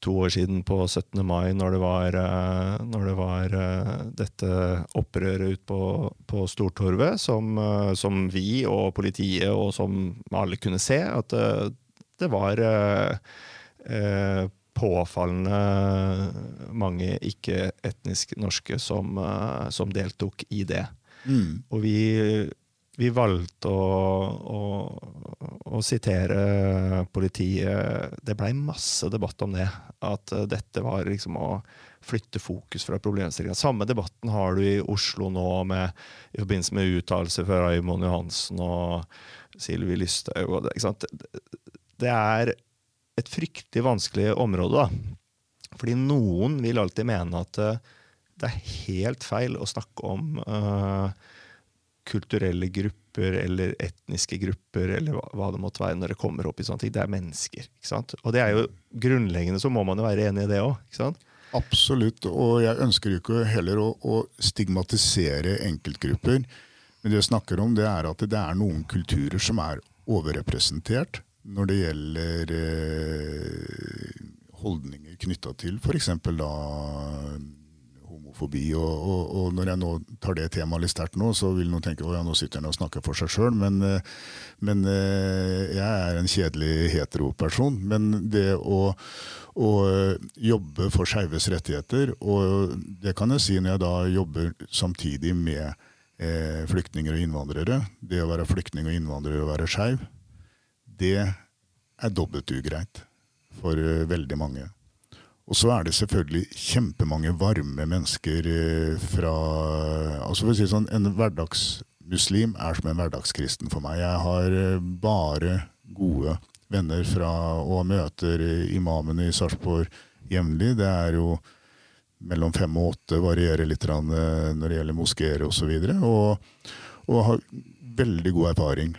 to år siden på 17. mai, når det var, eh, når det var eh, dette opprøret ut på, på Stortorvet, som, eh, som vi og politiet og som alle kunne se, at det, det var eh, påfallende mange ikke-etnisk norske som, som deltok i det. mm, Og vi, vi valgte å, å, å sitere politiet. Det blei masse debatt om det. At dette var liksom å flytte fokus fra problemstillinga. Samme debatten har du i Oslo nå med, i forbindelse med uttalelser fra Raymond Johansen og Sylvi Lysthaug. det, er et fryktelig vanskelig område. da. Fordi noen vil alltid mene at eh, det er helt feil å snakke om eh, kulturelle grupper eller etniske grupper eller hva, hva det måtte være når det kommer opp i sånne ting. Det er mennesker. ikke sant? Og det er jo grunnleggende, så må man jo være enig i det òg. Absolutt. Og jeg ønsker jo ikke heller å, å stigmatisere enkeltgrupper. Men det jeg snakker om, det er at det er noen kulturer som er overrepresentert når det gjelder eh, holdninger knytta til f.eks. da homofobi. Og, og, og når jeg nå tar det temaet litt sterkt nå, så vil noen tenke at ja, nå sitter han og snakker for seg sjøl. Men, eh, men eh, jeg er en kjedelig heteroperson. Men det å, å jobbe for skeives rettigheter, og det kan jeg si når jeg da jobber samtidig med eh, flyktninger og innvandrere, det å være flyktning og innvandrer og være skeiv, det er dobbelt ugreit for eh, veldig mange. Og så er det selvfølgelig kjempemange varme mennesker eh, fra altså for å si sånn, En hverdagsmuslim er som en hverdagskristen for meg. Jeg har eh, bare gode venner fra og møter eh, imamene i Sarpsborg jevnlig. Det er jo mellom fem og åtte, varierer litt når det gjelder moskeer osv. Og, og, og har veldig god erfaring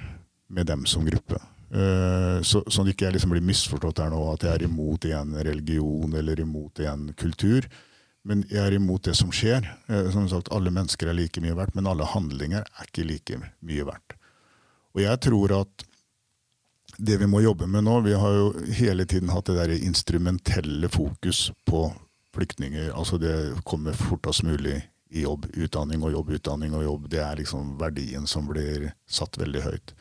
med dem som gruppe. Eh, Så, sånn at ikke jeg liksom blir misforstått her nå, at jeg er imot igjen religion eller imot igjen kultur. Men jeg er imot det som skjer. Eh, Som sagt, Alle mennesker er like mye verdt, men alle handlinger er ikke like mye verdt. Og jeg tror at det vi må jobbe med nå Vi har jo hele tiden hatt det der instrumentelle fokus på flyktninger. Altså det kommer fortest mulig i jobb, utdanning og jobb, utdanning og jobb. Det er liksom verdien som blir satt veldig høyt.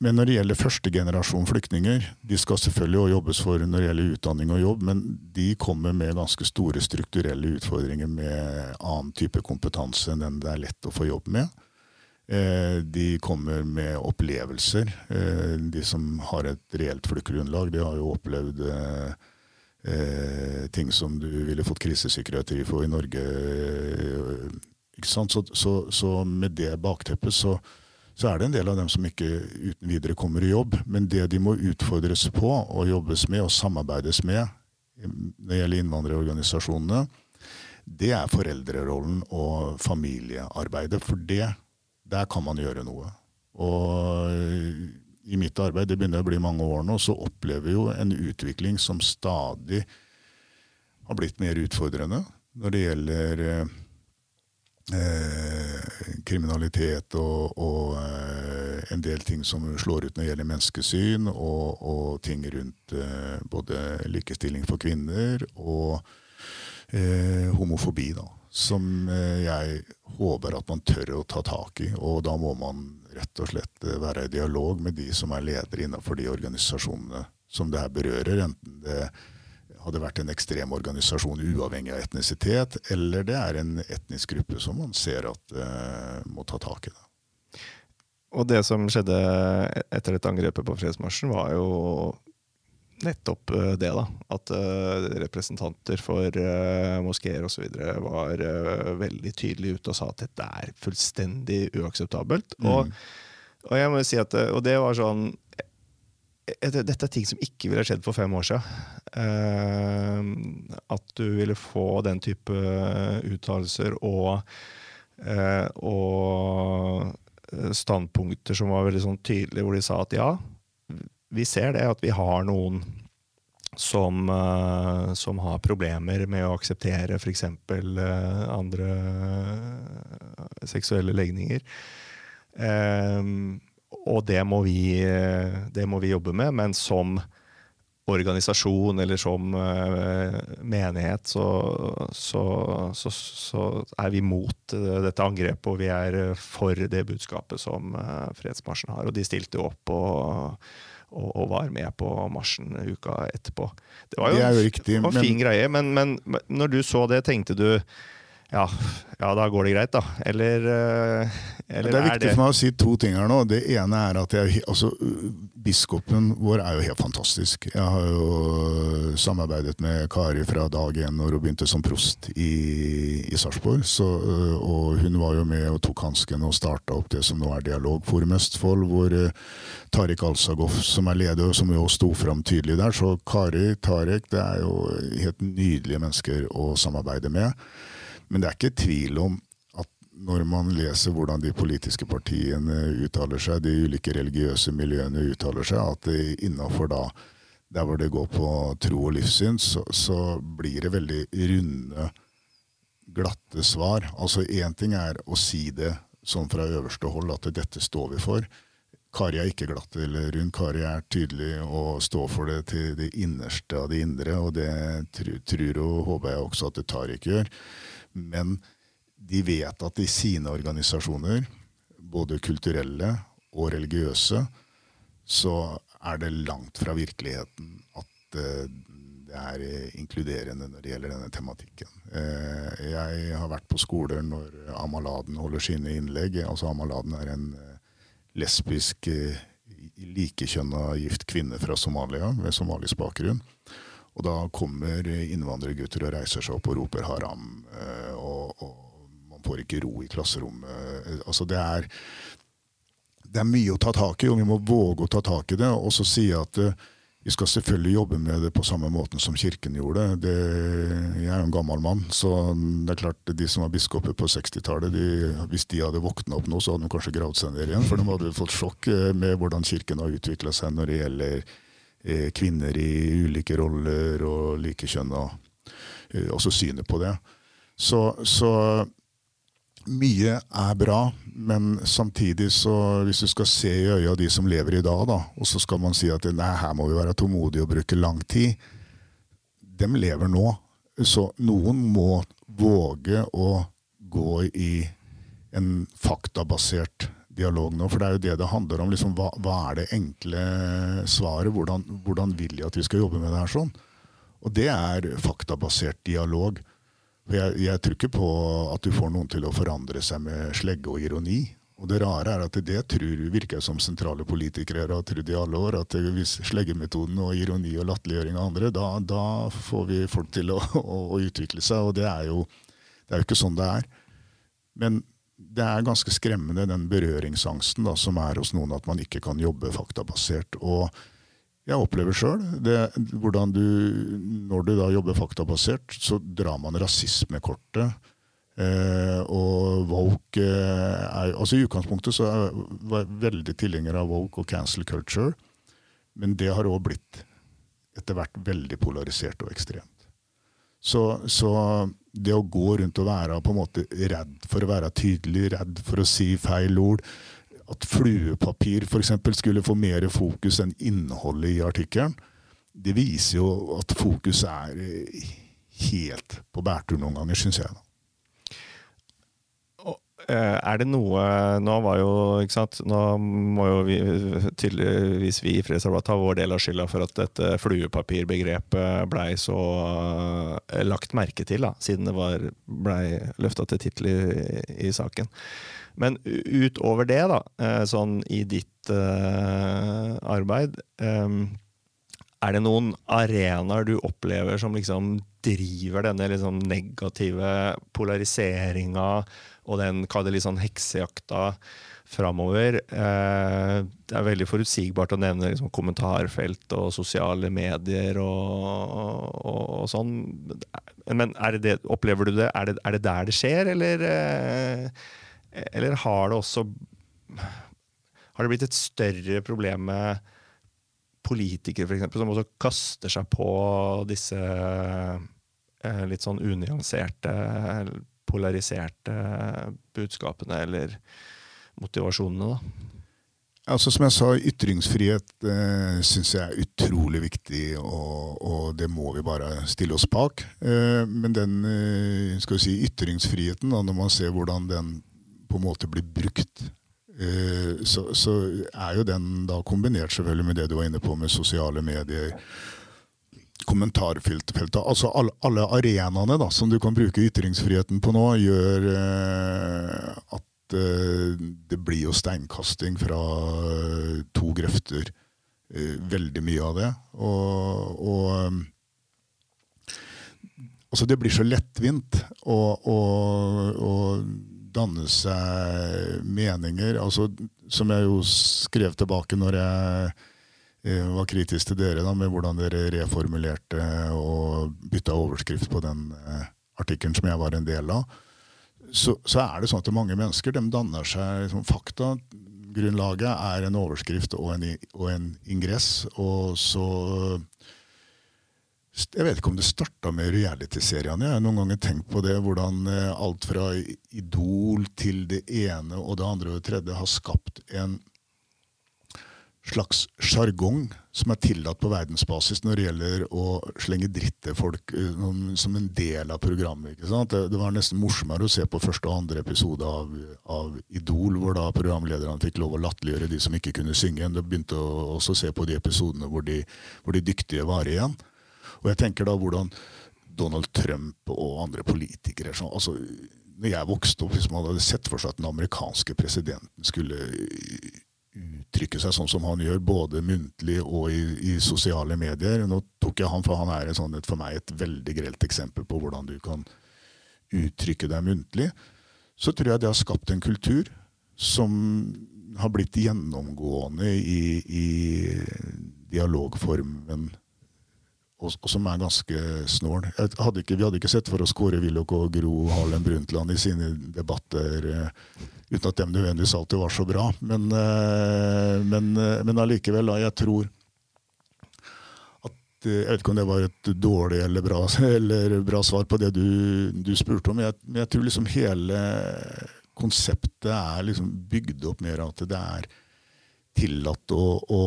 Men når det gjelder første generasjon flyktninger, de skal selvfølgelig også jobbes for når det gjelder utdanning og jobb, men de kommer med ganske store strukturelle utfordringer med annen type kompetanse enn den det er lett å få jobb med. Eh, de kommer med opplevelser. Eh, de som har et reelt flyktgrunnlag, de har jo opplevd eh, ting som du ville fått krisepsykiatri for i Norge. Så, så, så med det bakteppet så så er det en del av dem som ikke uten videre kommer i jobb. Men det de må utfordres på og jobbes med og samarbeides med når det gjelder innvandrerorganisasjonene, det er foreldrerollen og familiearbeidet. For det, der kan man gjøre noe. Og i mitt arbeid, det begynner å bli mange år nå, så opplever vi jo en utvikling som stadig har blitt mer utfordrende når det gjelder eh, kriminalitet og, og eh, en del ting som slår ut når det gjelder menneskesyn, og, og ting rundt eh, både likestilling for kvinner og eh, homofobi. da, Som eh, jeg håper at man tør å ta tak i. Og da må man rett og slett eh, være i dialog med de som er ledere innenfor de organisasjonene som det her berører. enten det hadde vært en ekstrem organisasjon uavhengig av etnisitet, eller det er en etnisk gruppe som man ser at eh, må ta tak i det. Og det som skjedde etter dette angrepet på fredsmarsjen, var jo nettopp eh, det. da, At uh, representanter for uh, moskeer osv. var uh, veldig tydelige ute og sa at dette er fullstendig uakseptabelt. Mm. Og, og, jeg må jo si at, og det var sånn dette er ting som ikke ville skjedd for fem år siden. Uh, at du ville få den type uttalelser og, uh, og standpunkter som var veldig sånn tydelige, hvor de sa at ja, vi ser det, at vi har noen som, uh, som har problemer med å akseptere f.eks. Uh, andre seksuelle legninger. Uh, og det må, vi, det må vi jobbe med, men som organisasjon eller som uh, menighet, så, så, så, så, er vi mot dette angrepet, og vi er for det budskapet som fredsmarsjen har. Og de stilte opp og, og, og, var med på marsjen uka etterpå. Det var jo, det jo riktig, en fin men... greie, men, men når du så det, tenkte du ja, ja, da går det greit, da. Eller, eh, eller Det er viktig er for meg å si to ting her nå. Det ene er at jeg, altså, biskopen vår er jo helt fantastisk. Jeg har jo samarbeidet med Kari fra dag én når hun begynte som prost i, i Sarpsborg. Og hun var jo med og tok hansken og starta opp det som nå er Dialogforum Østfold, hvor Tariq Alsagov, som er leder, som jo sto fram tydelig der. Så Kari, Tariq, det er jo helt nydelige mennesker å samarbeide med. Men det er ikke tvil om at når man leser hvordan de politiske partiene uttaler seg, de ulike religiøse miljøene uttaler seg, at innafor da der hvor det går på tro og livssyn, så, så blir det veldig runde, glatte svar. Altså Én ting er å si det sånn fra øverste hold, at dette står vi for. Kari er ikke glatt eller rund. Kari er tydelig og står for det til det innerste av det indre, og det tror og håper jeg også at det Tariq gjør. Men de vet at i sine organisasjoner, både kulturelle og religiøse, så er det langt fra virkeligheten at eh, det er inkluderende når det gjelder denne tematikken. Eh, jeg har vært på skoler når Amaladen holder sine innlegg. Altså Amaladen er en eh, lesbisk, likekjønna gift kvinne fra Somalia med somalisk bakgrunn. Og da kommer innvandrergutter og reiser seg opp og roper haram, eh, og, og man får ikke ro i klasserommet. Altså det er, det er mye å ta tak i, og vi må våge å ta tak i det. Og så si at eh, vi skal selvfølgelig jobbe med det på samme måten som Kirken gjorde. Det, jeg er jo en gammel mann, så det er klart de som var biskoper på 60-tallet, hvis de hadde våkna opp nå, så hadde de kanskje gravd seg ned igjen. For de hadde fått sjokk eh, med hvordan Kirken har utvikla seg når det gjelder Eh, kvinner i ulike roller og likekjønna. og også synet på det. Så, så, mye er bra, men samtidig så hvis du skal se i øya de som lever i dag, da, og så skal man si at nei, her må vi være tålmodige og bruke lang tid, de lever nå. Så noen må våge å gå i en faktabasert dialog nå. For det er jo det det handler om. Liksom, hva, hva, er det enkle svaret? Hvordan, hvordan, vil jeg at vi skal jobbe med det her sånn? Og det er faktabasert dialog. For jeg, jeg tror ikke på at du får noen til å forandre seg med slegge og ironi. Og det rare er at det tror virker som sentrale politikere har trodd i alle år. At hvis sleggemetoden og ironi og latterliggjøring av andre, da, da, får vi folk til å, å, å, utvikle seg. Og det er, jo, det er jo ikke sånn det er. Men det er ganske skremmende, den berøringsangsten da, som er hos noen, at man ikke kan jobbe faktabasert. Og jeg opplever sjøl hvordan du, når du da jobber faktabasert, så drar man rasismekortet. Eh, og woke eh, er altså I utgangspunktet så er jeg veldig tilhenger av woke og cancel culture, men det har òg blitt etter hvert veldig polarisert og ekstremt. Så, så det å gå rundt og være på en måte redd for å være tydelig, redd for å si feil ord At fluepapir f.eks. skulle få mer fokus enn innholdet i artikkelen, det viser jo at fokus er helt på bærtur noen ganger, syns jeg. Eh, er det noe Nå var jo, ikke sant Nå må jo vi tydeligvis vi i Fredsarbeidet ta vår del av skylda for at dette fluepapirbegrepet blei så uh, lagt merke til, da, siden det var blei løfta til tittel i, i, saken. Men utover det, da, uh, sånn i ditt uh, arbeid um, Er det noen arenaer du opplever som liksom driver denne liksom negative polariseringa? Og den litt sånn heksejakta framover. Eh, det er veldig forutsigbart å nevne liksom, kommentarfelt og sosiale medier og, og, og sånn. Men det opplever du det er, det er, det der det skjer, eller, eh, eller har det også Har det blitt et større problem med politikere, f.eks., som også kaster seg på disse eh, litt sånn unyanserte polariserte budskapene eller motivasjonene. da. Altså Som jeg sa, ytringsfrihet eh, syns jeg er utrolig viktig, og, og, det må vi bare stille oss bak. Eh, men den eh, skal vi si, ytringsfriheten, da, når man ser hvordan den på en måte blir brukt, eh, så, så, er jo den da kombinert selvfølgelig med det du var inne på med sosiale medier, kommentarfeltet. Altså alle, alle arenaene da, som du kan bruke ytringsfriheten på nå, gjør eh, at eh, det blir jo steinkasting fra eh, to grøfter. Eh, veldig mye av det. Og, og altså det blir så lettvint å, å, å danne seg meninger. Altså, som jeg jo skrev tilbake når jeg var kritisk til dere da, med hvordan dere reformulerte og bytta overskrift på den eh, artikkelen som jeg var en del av. Så, så, er det sånn at mange mennesker de danner seg liksom, fakta. Grunnlaget er en overskrift og en, og en ingress. Og så Jeg vet ikke om det starta med realityseriene. Jeg har noen ganger tenkt på det, hvordan eh, alt fra Idol til det ene og det andre og det tredje har skapt en slags sjargong som er tillatt på verdensbasis når det gjelder å slenge dritt til folk uh, som en del av programmet. Det, var nesten morsommere å se på første og andre episode av, av Idol, hvor da programlederne fikk lov å latterliggjøre de som ikke kunne synge. De begynte å også se på de episodene hvor de, hvor de dyktige var igjen. Og jeg tenker da hvordan Donald Trump og andre politikere så, altså, når jeg vokste opp, Hvis man hadde sett for seg at den amerikanske presidenten skulle uttrykke seg sånn som han gjør, både muntlig og i, i, sosiale medier. Nå tok jeg han, for han er sånn, for meg et veldig grelt eksempel på hvordan du kan uttrykke deg muntlig. Så tror jeg det har skapt en kultur som har blitt gjennomgående i, i dialogformen, og, og, som er ganske snål. Hadde ikke, vi hadde ikke sett for oss Kåre Willoch og Gro Harlem Brundtland i sine debatter. Eh, Uten at de nødvendigvis alltid var så bra. Men, eh, men, eh, men allikevel, da, jeg tror at Jeg vet ikke om det var et dårlig eller bra, *laughs* eller bra svar på det du, du spurte om, men jeg, jeg, tror liksom hele konseptet er liksom bygd opp mer av at det er tillatt å, å,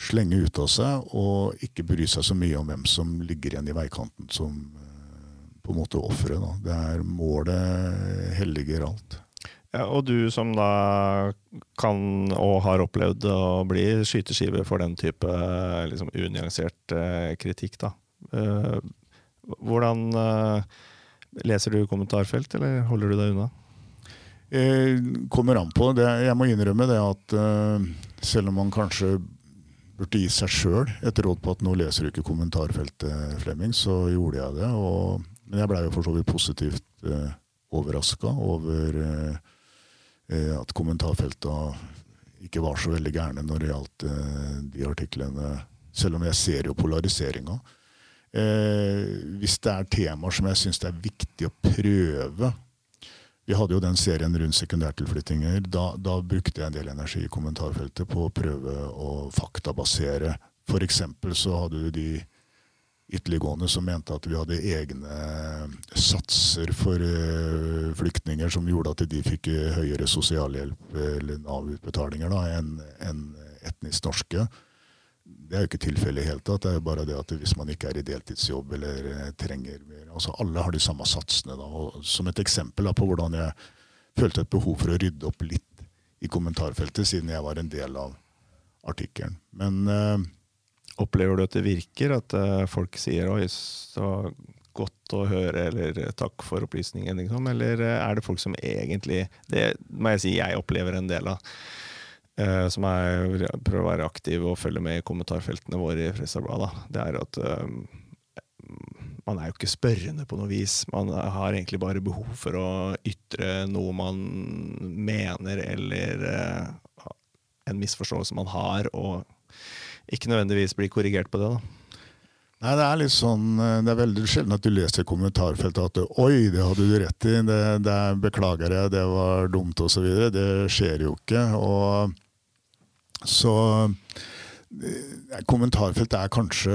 slenge ut av seg og ikke bry seg så mye om hvem som ligger igjen i veikanten som på en måte offeret. Det er målet helliger alt. Ja, og du som da kan og har opplevd å bli skyteskive for den type liksom, unyansert eh, kritikk, da. Eh, hvordan eh, Leser du kommentarfelt, eller holder du deg unna? Eh, kommer an på. Det, jeg må innrømme det at eh, selv om man kanskje burde gi seg sjøl et råd på at nå leser du ikke kommentarfeltet, Flemming, så gjorde jeg det. Og, men jeg blei jo for så vidt positivt eh, overraska over eh, eh, at kommentarfelta ikke var så veldig gærne når det gjaldt eh, de artiklene, selv om jeg ser jo polariseringa. Eh, hvis det er temaer som jeg syns det er viktig å prøve Vi hadde jo den serien rundt sekundærtilflyttinger. Da, da brukte jeg en del energi i kommentarfeltet på å prøve å faktabasere. For eksempel så hadde du de ytterliggående som mente at vi hadde egne satser for uh, flyktninger som gjorde at de fikk uh, høyere sosialhjelp eller Nav-utbetalinger enn en etnisk norske. Det er jo ikke tilfellet i hele tatt. Det er jo bare det at hvis man ikke er i deltidsjobb eller uh, trenger mer altså Alle har de samme satsene. Da. Og som et eksempel da, på hvordan jeg følte et behov for å rydde opp litt i kommentarfeltet, siden jeg var en del av artikkelen. Men Opplever du at det virker? At uh, folk sier 'oi, så godt å høre', eller eh, 'takk for opplysningen'? Liksom? Eller uh, er det folk som egentlig Det må jeg si jeg opplever en del av. Uh, som er, prøver å være aktiv og følge med i kommentarfeltene våre i Fredrikstad Det er at man er jo ikke spørrende på noe vis. Man har egentlig bare behov for å ytre noe man mener, eller en misforståelse man har. og ikke nødvendigvis bli korrigert på det. da. Nei, Det er litt sånn, eh, det er veldig sjelden at du leser i kommentarfeltet at 'oi, det hadde du rett i', det, det beklager jeg, det var dumt osv. Det skjer jo ikke. og så kommentarfeltet er kanskje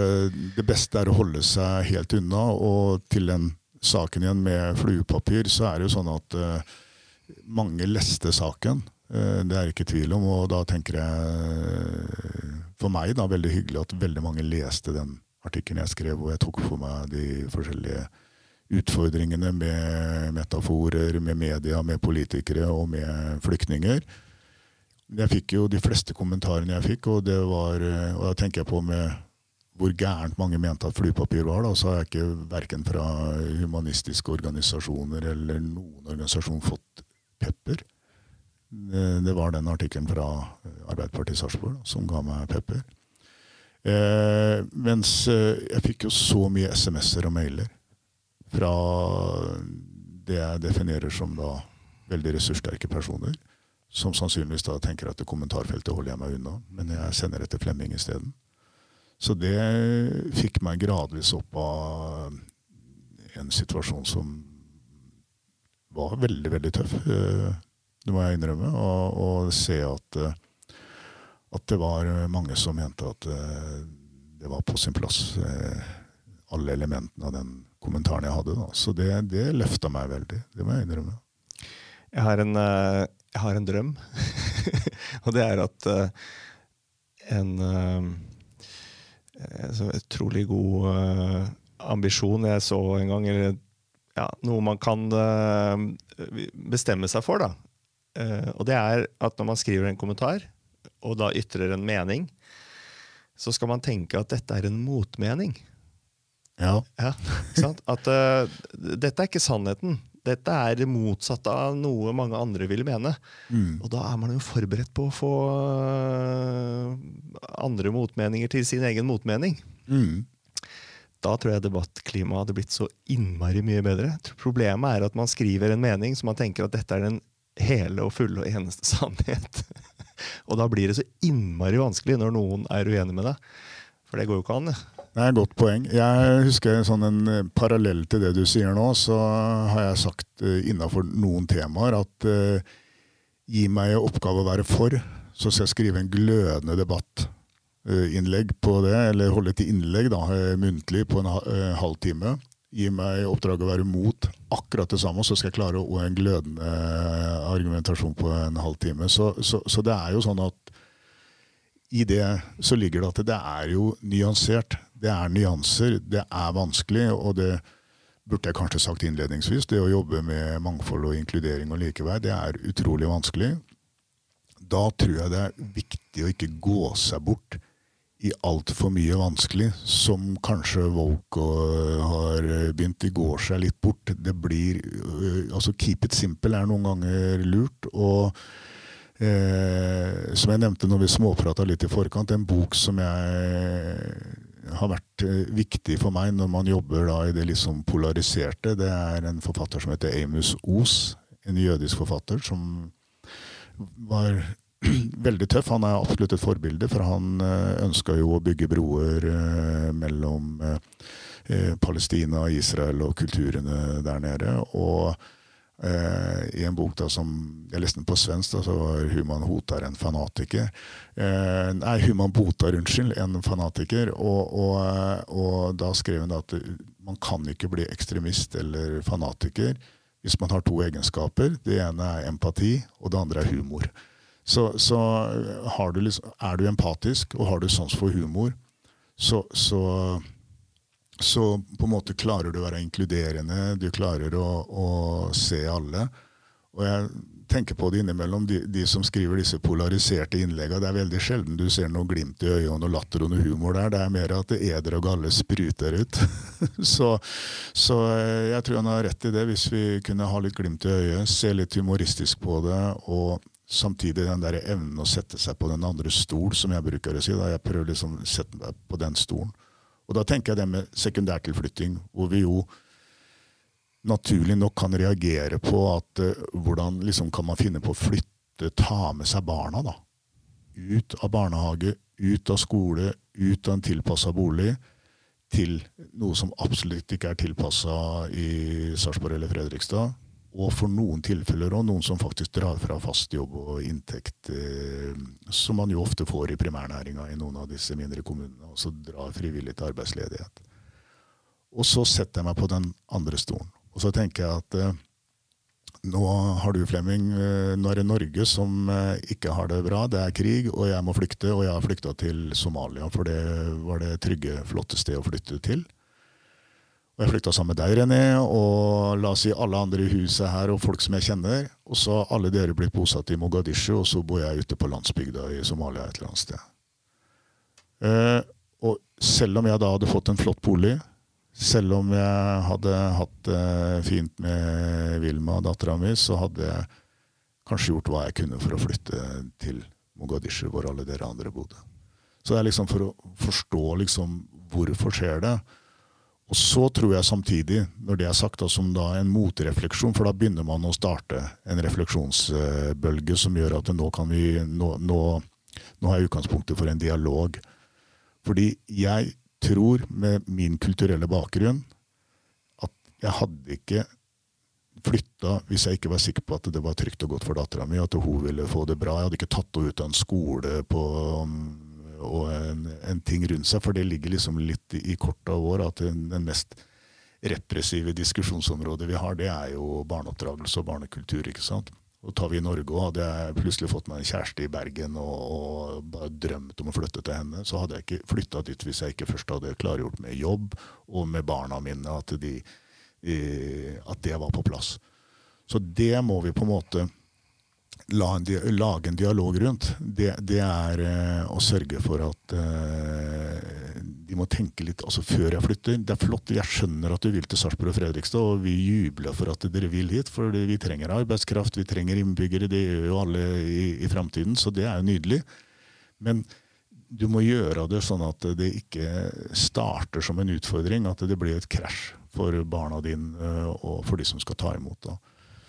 det beste er å holde seg helt unna. Og til den saken igjen med fluepapir, så er det jo sånn at uh, mange leste saken. Det er ikke tvil om, og da tenker jeg for meg da veldig hyggelig at veldig mange leste den artikkelen jeg skrev, hvor jeg tok for meg de forskjellige utfordringene med metaforer, med media, med politikere og med flyktninger. Jeg fikk jo de fleste kommentarene jeg fikk, og det var, og da tenker jeg på med hvor gærent mange mente at flypapir var. Da, så har jeg ikke verken fra humanistiske organisasjoner eller noen organisasjon fått pepper. Det var den artikkelen fra Arbeiderpartiet Sarpsborg som ga meg pepper. Eh, mens eh, jeg fikk jo så mye SMS-er og mailer fra det jeg definerer som da veldig ressurssterke personer, som sannsynligvis da tenker at det kommentarfeltet holder jeg meg unna, men jeg sender etter Flemming isteden. Så det fikk meg gradvis opp av en situasjon som var veldig, veldig tøff. Eh, det må jeg innrømme. Og se at, eh, at, det var mange som mente at eh, det var på sin plass, eh, alle elementene av den kommentaren jeg hadde. Da. Så det, det løfta meg veldig. Det må jeg innrømme. Jeg har en, jeg har en drøm, *laughs* og det er at en, en utrolig god ambisjon jeg så en gang, eller ja, noe man kan bestemme seg for, da, og det er at når man skriver en kommentar, og da ytrer en mening, så skal man tenke at dette er en motmening. Ja. ja at uh, dette er ikke sannheten. Dette er det motsatte av noe mange andre vil mene. Mm. Og da er man jo forberedt på å få uh, andre motmeninger til sin egen motmening. Mm. Da tror jeg debattklimaet hadde blitt så innmari mye bedre. Problemet er at man skriver en mening som man tenker at dette er den hele og fulle og eneste *laughs* sannhet. Og da blir det så innmari vanskelig når noen er uenig med deg. For det går jo ikke an. Det. Er et godt poeng. Jeg husker sånn en eh, parallell til det du sier nå, så har jeg sagt uh, innafor noen temaer at uh, gi meg en oppgave å være for, så skal jeg skrive en glødende debattinnlegg på det, eller holde et innlegg da, muntlig på en halvtime gi meg oppdraget å være mot akkurat det samme, så skal jeg klare å en glødende argumentasjon på en halvtime. Så, så, så det er jo sånn at i det så ligger det at det er jo nyansert. Det er nyanser. Det er vanskelig. og det burde jeg kanskje sagt innledningsvis, det å jobbe med mangfold og inkludering og likeverd, det er utrolig vanskelig. Da tror jeg det er viktig å ikke gå seg bort i altfor mye vanskelig, som kanskje Woke har begynt. De går seg litt bort. Det blir Altså, keep it simple er noen ganger lurt. og Eh, som jeg nevnte når vi småprata litt i forkant, en bok som jeg har vært eh, viktig for meg når man jobber i det liksom polariserte. Det er en forfatter som heter Amos Os, en jødisk forfatter som var *clears throat* veldig tøff. Han er absolutt et forbilde, for han eh, ønska jo å bygge broer eh, mellom Palestina, Israel og kulturene der nede. og Eh, I en bok da som jeg leste den på svensk, da, så var Human Hotar en fanatiker. Eh, nei, Human Botar, unnskyld, en fanatiker. Og, og, eh, og da skrev hun at man kan ikke bli ekstremist eller fanatiker hvis man har to egenskaper. Det ene er empati, og det andre er humor. Så, så du liksom, er du empatisk og har du sans for humor, så, så så på en måte klarer du å være inkluderende, du klarer å, å se alle. Og jeg tenker på det innimellom, de, de, som skriver disse polariserte innleggene. Det er veldig sjelden du ser noe glimt i øyet og latter og noe humor der. Det er mer at eder og galle spruter ut. *laughs* så, så, eh, jeg tror han har rett i det, hvis vi kunne ha litt glimt i øyet, se litt humoristisk på det, og samtidig den der evnen å sette seg på den andre stol, som jeg bruker å si. da Jeg prøver liksom å sette meg på den stolen. Og da tenker jeg det med sekundærtilflytting, hvor vi jo naturlig nok kan reagere på at uh, hvordan liksom kan man finne på å flytte, ta med seg barna da. Ut av barnehage, ut av skole, ut av en tilpassa bolig, til noe som absolutt ikke er tilpassa i Sarpsborg eller Fredrikstad og for noen tilfeller òg noen som faktisk drar fra fast jobb og inntekt, eh, som man jo ofte får i primærnæringa i noen av disse mindre kommunene, og så drar frivillig til arbeidsledighet. Og så setter jeg meg på den andre stolen. Og så tenker jeg at eh, nå har du, Flemming, eh, nå er det Norge som eh, ikke har det bra. Det er krig, og jeg må flykte. Og jeg har flykta til Somalia, for det var det trygge, flotte stedet å flytte til. Og jeg flytta sammen med deg, René, og la oss si alle andre i huset her og folk som jeg kjenner. Og så har alle dere blitt bosatt i Mogadishu, og så bor jeg ute på landsbygda i Somalia et eller annet sted. Eh, og selv om jeg da hadde fått en flott bolig, selv om jeg hadde hatt det eh, fint med Vilma, dattera mi, så hadde jeg kanskje gjort hva jeg kunne for å flytte til Mogadishu, hvor alle dere andre bodde. Så det er liksom for å forstå liksom hvorfor skjer det. Og så tror jeg samtidig, når det er sagt, da, som da en motrefleksjon, for da begynner man å starte en refleksjonsbølge som gjør at nå kan vi Nå, nå, nå jeg utgangspunktet for en dialog. Fordi jeg tror, med min kulturelle bakgrunn, at jeg hadde ikke flytta hvis jeg ikke var sikker på at det var trygt og godt for dattera mi, at hun ville få det bra. Jeg hadde ikke tatt henne ut av en skole på og en, en, ting rundt seg. For det ligger liksom litt i, korta vår at den, den, mest repressive diskusjonsområdet vi har, det er jo barneoppdragelse og barnekultur. ikke sant? Og tar vi i Norge òg, hadde jeg plutselig fått meg en kjæreste i Bergen og, og bare drømt om å flytte til henne, så hadde jeg ikke flytta dit hvis jeg ikke først hadde klargjort med jobb og med barna mine at, de, at det var på plass. Så det må vi på en måte en, lage en dialog rundt, det, det er uh, å sørge for at uh, de må tenke litt altså før jeg flytter. Det er flott, jeg skjønner at du vil til Sarpsborg og Fredrikstad, og vi jubler for at dere vil hit. For vi trenger arbeidskraft, vi trenger innbyggere. Det gjør jo alle i, i framtiden, så det er jo nydelig. Men du må gjøre det sånn at det ikke starter som en utfordring, at det blir et krasj for barna dine uh, og for de som skal ta imot. da.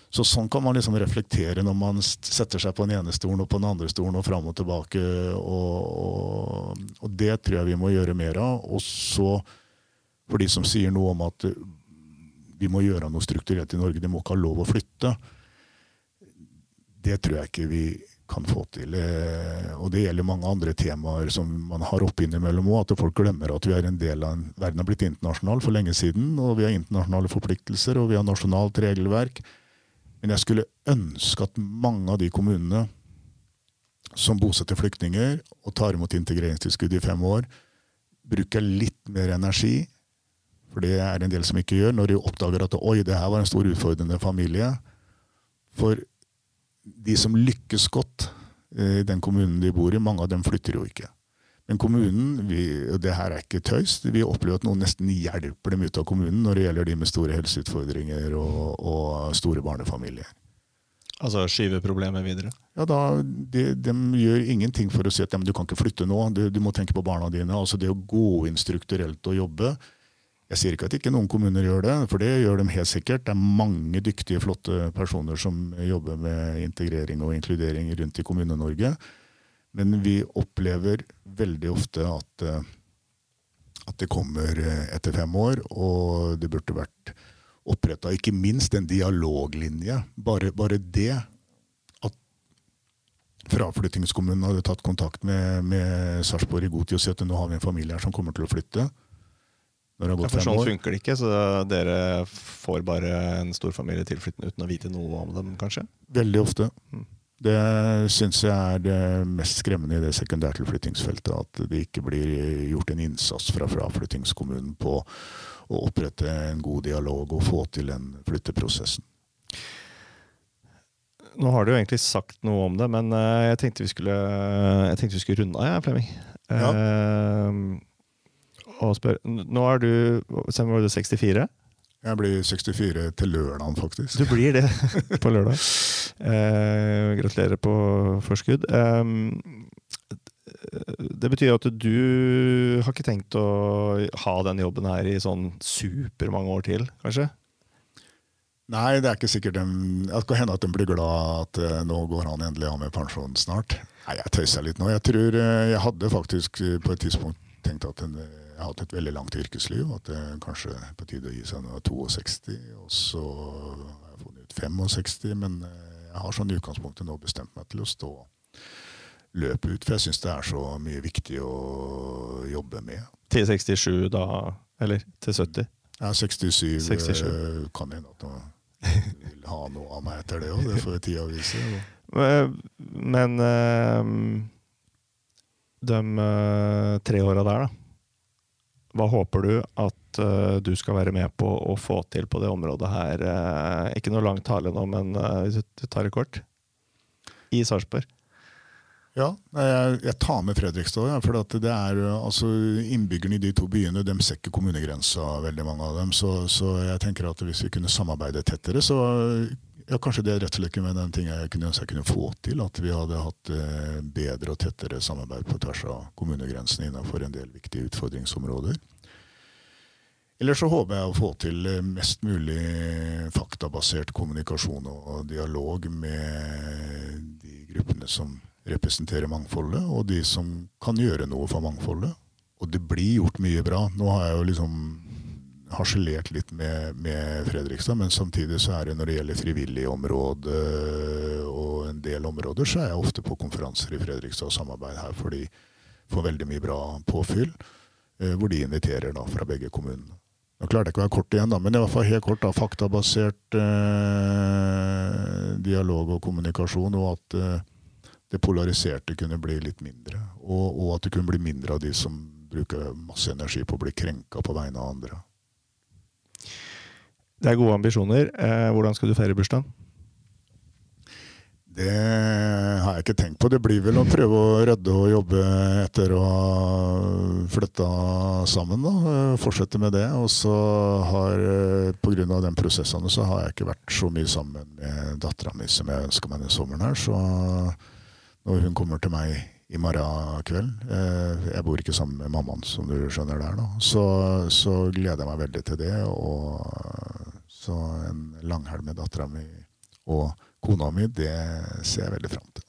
Så sånn kan man liksom reflektere når man setter seg på den ene stolen og på den andre stolen og fram og tilbake. Og, og, og, det tror jeg vi må gjøre mer av. Og så, for de som sier noe om at vi må gjøre noe strukturert i Norge, de må ikke ha lov å flytte. Det tror jeg ikke vi kan få til. Eh, og det gjelder mange andre temaer som man har oppe innimellom òg. At folk glemmer at vi er en del av en verden har blitt internasjonal for lenge siden. Og vi har internasjonale forpliktelser, og vi har nasjonalt regelverk. Men jeg skulle ønske at mange av de kommunene som bosetter flyktninger og tar imot integreringstilskudd i fem år, bruker litt mer energi For det er en del som ikke gjør, når de oppdager at oi, det her var en stor utfordrende familie. For de som lykkes godt eh, i den kommunen de bor i, mange av dem flytter jo ikke. Men kommunen, vi, det her er ikke tøys, vi opplever at noen nesten hjelper dem ut av kommunen når det gjelder de med store helseutfordringer og, og store barnefamilier. Altså skyve problemet videre? Ja, da, de, de, gjør ingenting for å si at ja, du kan ikke flytte nå, du, du, må tenke på barna dine. Altså Det å gå inn strukturelt og jobbe. Jeg sier ikke at ikke noen kommuner gjør det, for det gjør de helt sikkert. Det er mange dyktige, flotte personer som jobber med integrering og inkludering rundt i Kommune-Norge. Men vi opplever veldig ofte at, eh, at det kommer eh, etter fem år, og det burde vært oppretta ikke minst en dialoglinje. Bare, bare, det fraflyttingskommunen hadde tatt kontakt med, med Sarpsborg i god tid og sett at nå har vi en familie her som kommer til å flytte. Når det har gått ja, for sånn funker det ikke, så dere får bare en storfamilie tilflyttende uten å vite noe om dem, kanskje? Veldig ofte. Mm. Det syns jeg er det mest skremmende i det sekundærtilflyttingsfeltet. At det ikke blir gjort en innsats fra fraflyttingskommunen på å opprette en god dialog og få til den flytteprosessen. Nå har du jo egentlig sagt noe om det, men eh, jeg tenkte vi skulle, jeg tenkte vi skulle runde av, ja, Flemming. Ja. Uh, og spør, nå er du, var du 64? Jeg blir 64 til lørdagen, faktisk. Du blir det *laughs* på lørdag. Eh, gratulerer på forskudd. Eh, det betyr at du har ikke tenkt å ha den jobben her i sånn supermange år til, kanskje? Nei, det er ikke sikkert de, Det kan hende at de blir glad at uh, nå går han endelig av med pensjon snart. Nei, Jeg tøyser litt nå. Jeg tror uh, jeg hadde faktisk uh, på et tidspunkt tenkt at en, jeg har hatt et veldig langt yrkesliv. At det kanskje er på tide å gi seg når jeg er 62. Og så har jeg funnet ut 65, men jeg har sånn i utgangspunktet nå bestemt meg til å stå løpe ut. For jeg syns det er så mye viktig å jobbe med. Til 67 da, eller til 70? Ja, 67. 67. Eh, kan hende at han vil ha noe av meg etter det òg. Det får tida vise. Men øh, de tre åra der, da. Hva håper du at uh, du skal være med på å få til på det området her? Uh, ikke noe lang tale nå, men uh, hvis du tar det kort. I Sarpsborg. Ja, jeg, jeg, tar med Fredrikstad. Ja, for det er, altså, Innbyggerne i de to byene de ser ikke kommunegrensa, veldig mange av dem. Så, så, jeg tenker at hvis vi kunne samarbeide tettere, så ja, kanskje det er rett og slett med den ting jeg kunne ønske jeg kunne få til. At vi hadde hatt eh, bedre og tettere samarbeid på tvers av kommunegrensene innenfor en del viktige utfordringsområder. Eller så håper jeg å få til eh, mest mulig faktabasert kommunikasjon og dialog med de gruppene som representerer mangfoldet, og de som kan gjøre noe for mangfoldet. Og det blir gjort mye bra. Nå har jeg jo liksom harselert litt med, med Fredrikstad, men samtidig så er det når det gjelder frivilligområdet og en del områder, så er jeg ofte på konferanser i Fredrikstad og samarbeid her, for de får veldig mye bra påfyll, eh, hvor de inviterer da fra begge kommunene. Nå klarte jeg ikke å være kort igjen, da, men i hvert fall helt kort da, faktabasert eh, dialog og kommunikasjon, og at eh, det polariserte kunne bli litt mindre. Og, og, at det kunne bli mindre av de som bruker masse energi på å bli krenka på vegne av andre. Det er gode ambisjoner. Eh, hvordan skal du feire bursdagen? Det har jeg ikke tenkt på. Det blir vel å prøve å rydde og jobbe etter å ha flytta sammen. da, Fortsette med det. Og så har eh, pga. den prosessene så har jeg ikke vært så mye sammen med dattera mi som jeg ønska meg denne sommeren. her, så når hun kommer til meg i morgen kveld. Eh, jeg bor ikke sammen med mammaen, som du skjønner der, nå. Så, så gleder jeg meg veldig til det. Og så en langhelg med dattera mi og kona mi, det ser jeg veldig fram til.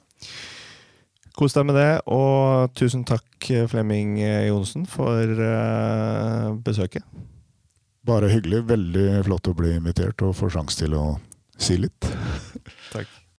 Kos deg med det, og tusen takk, Flemming Johnsen, for uh, besøket. Bare hyggelig. Veldig flott å bli invitert og få sjanse til å si litt. takk.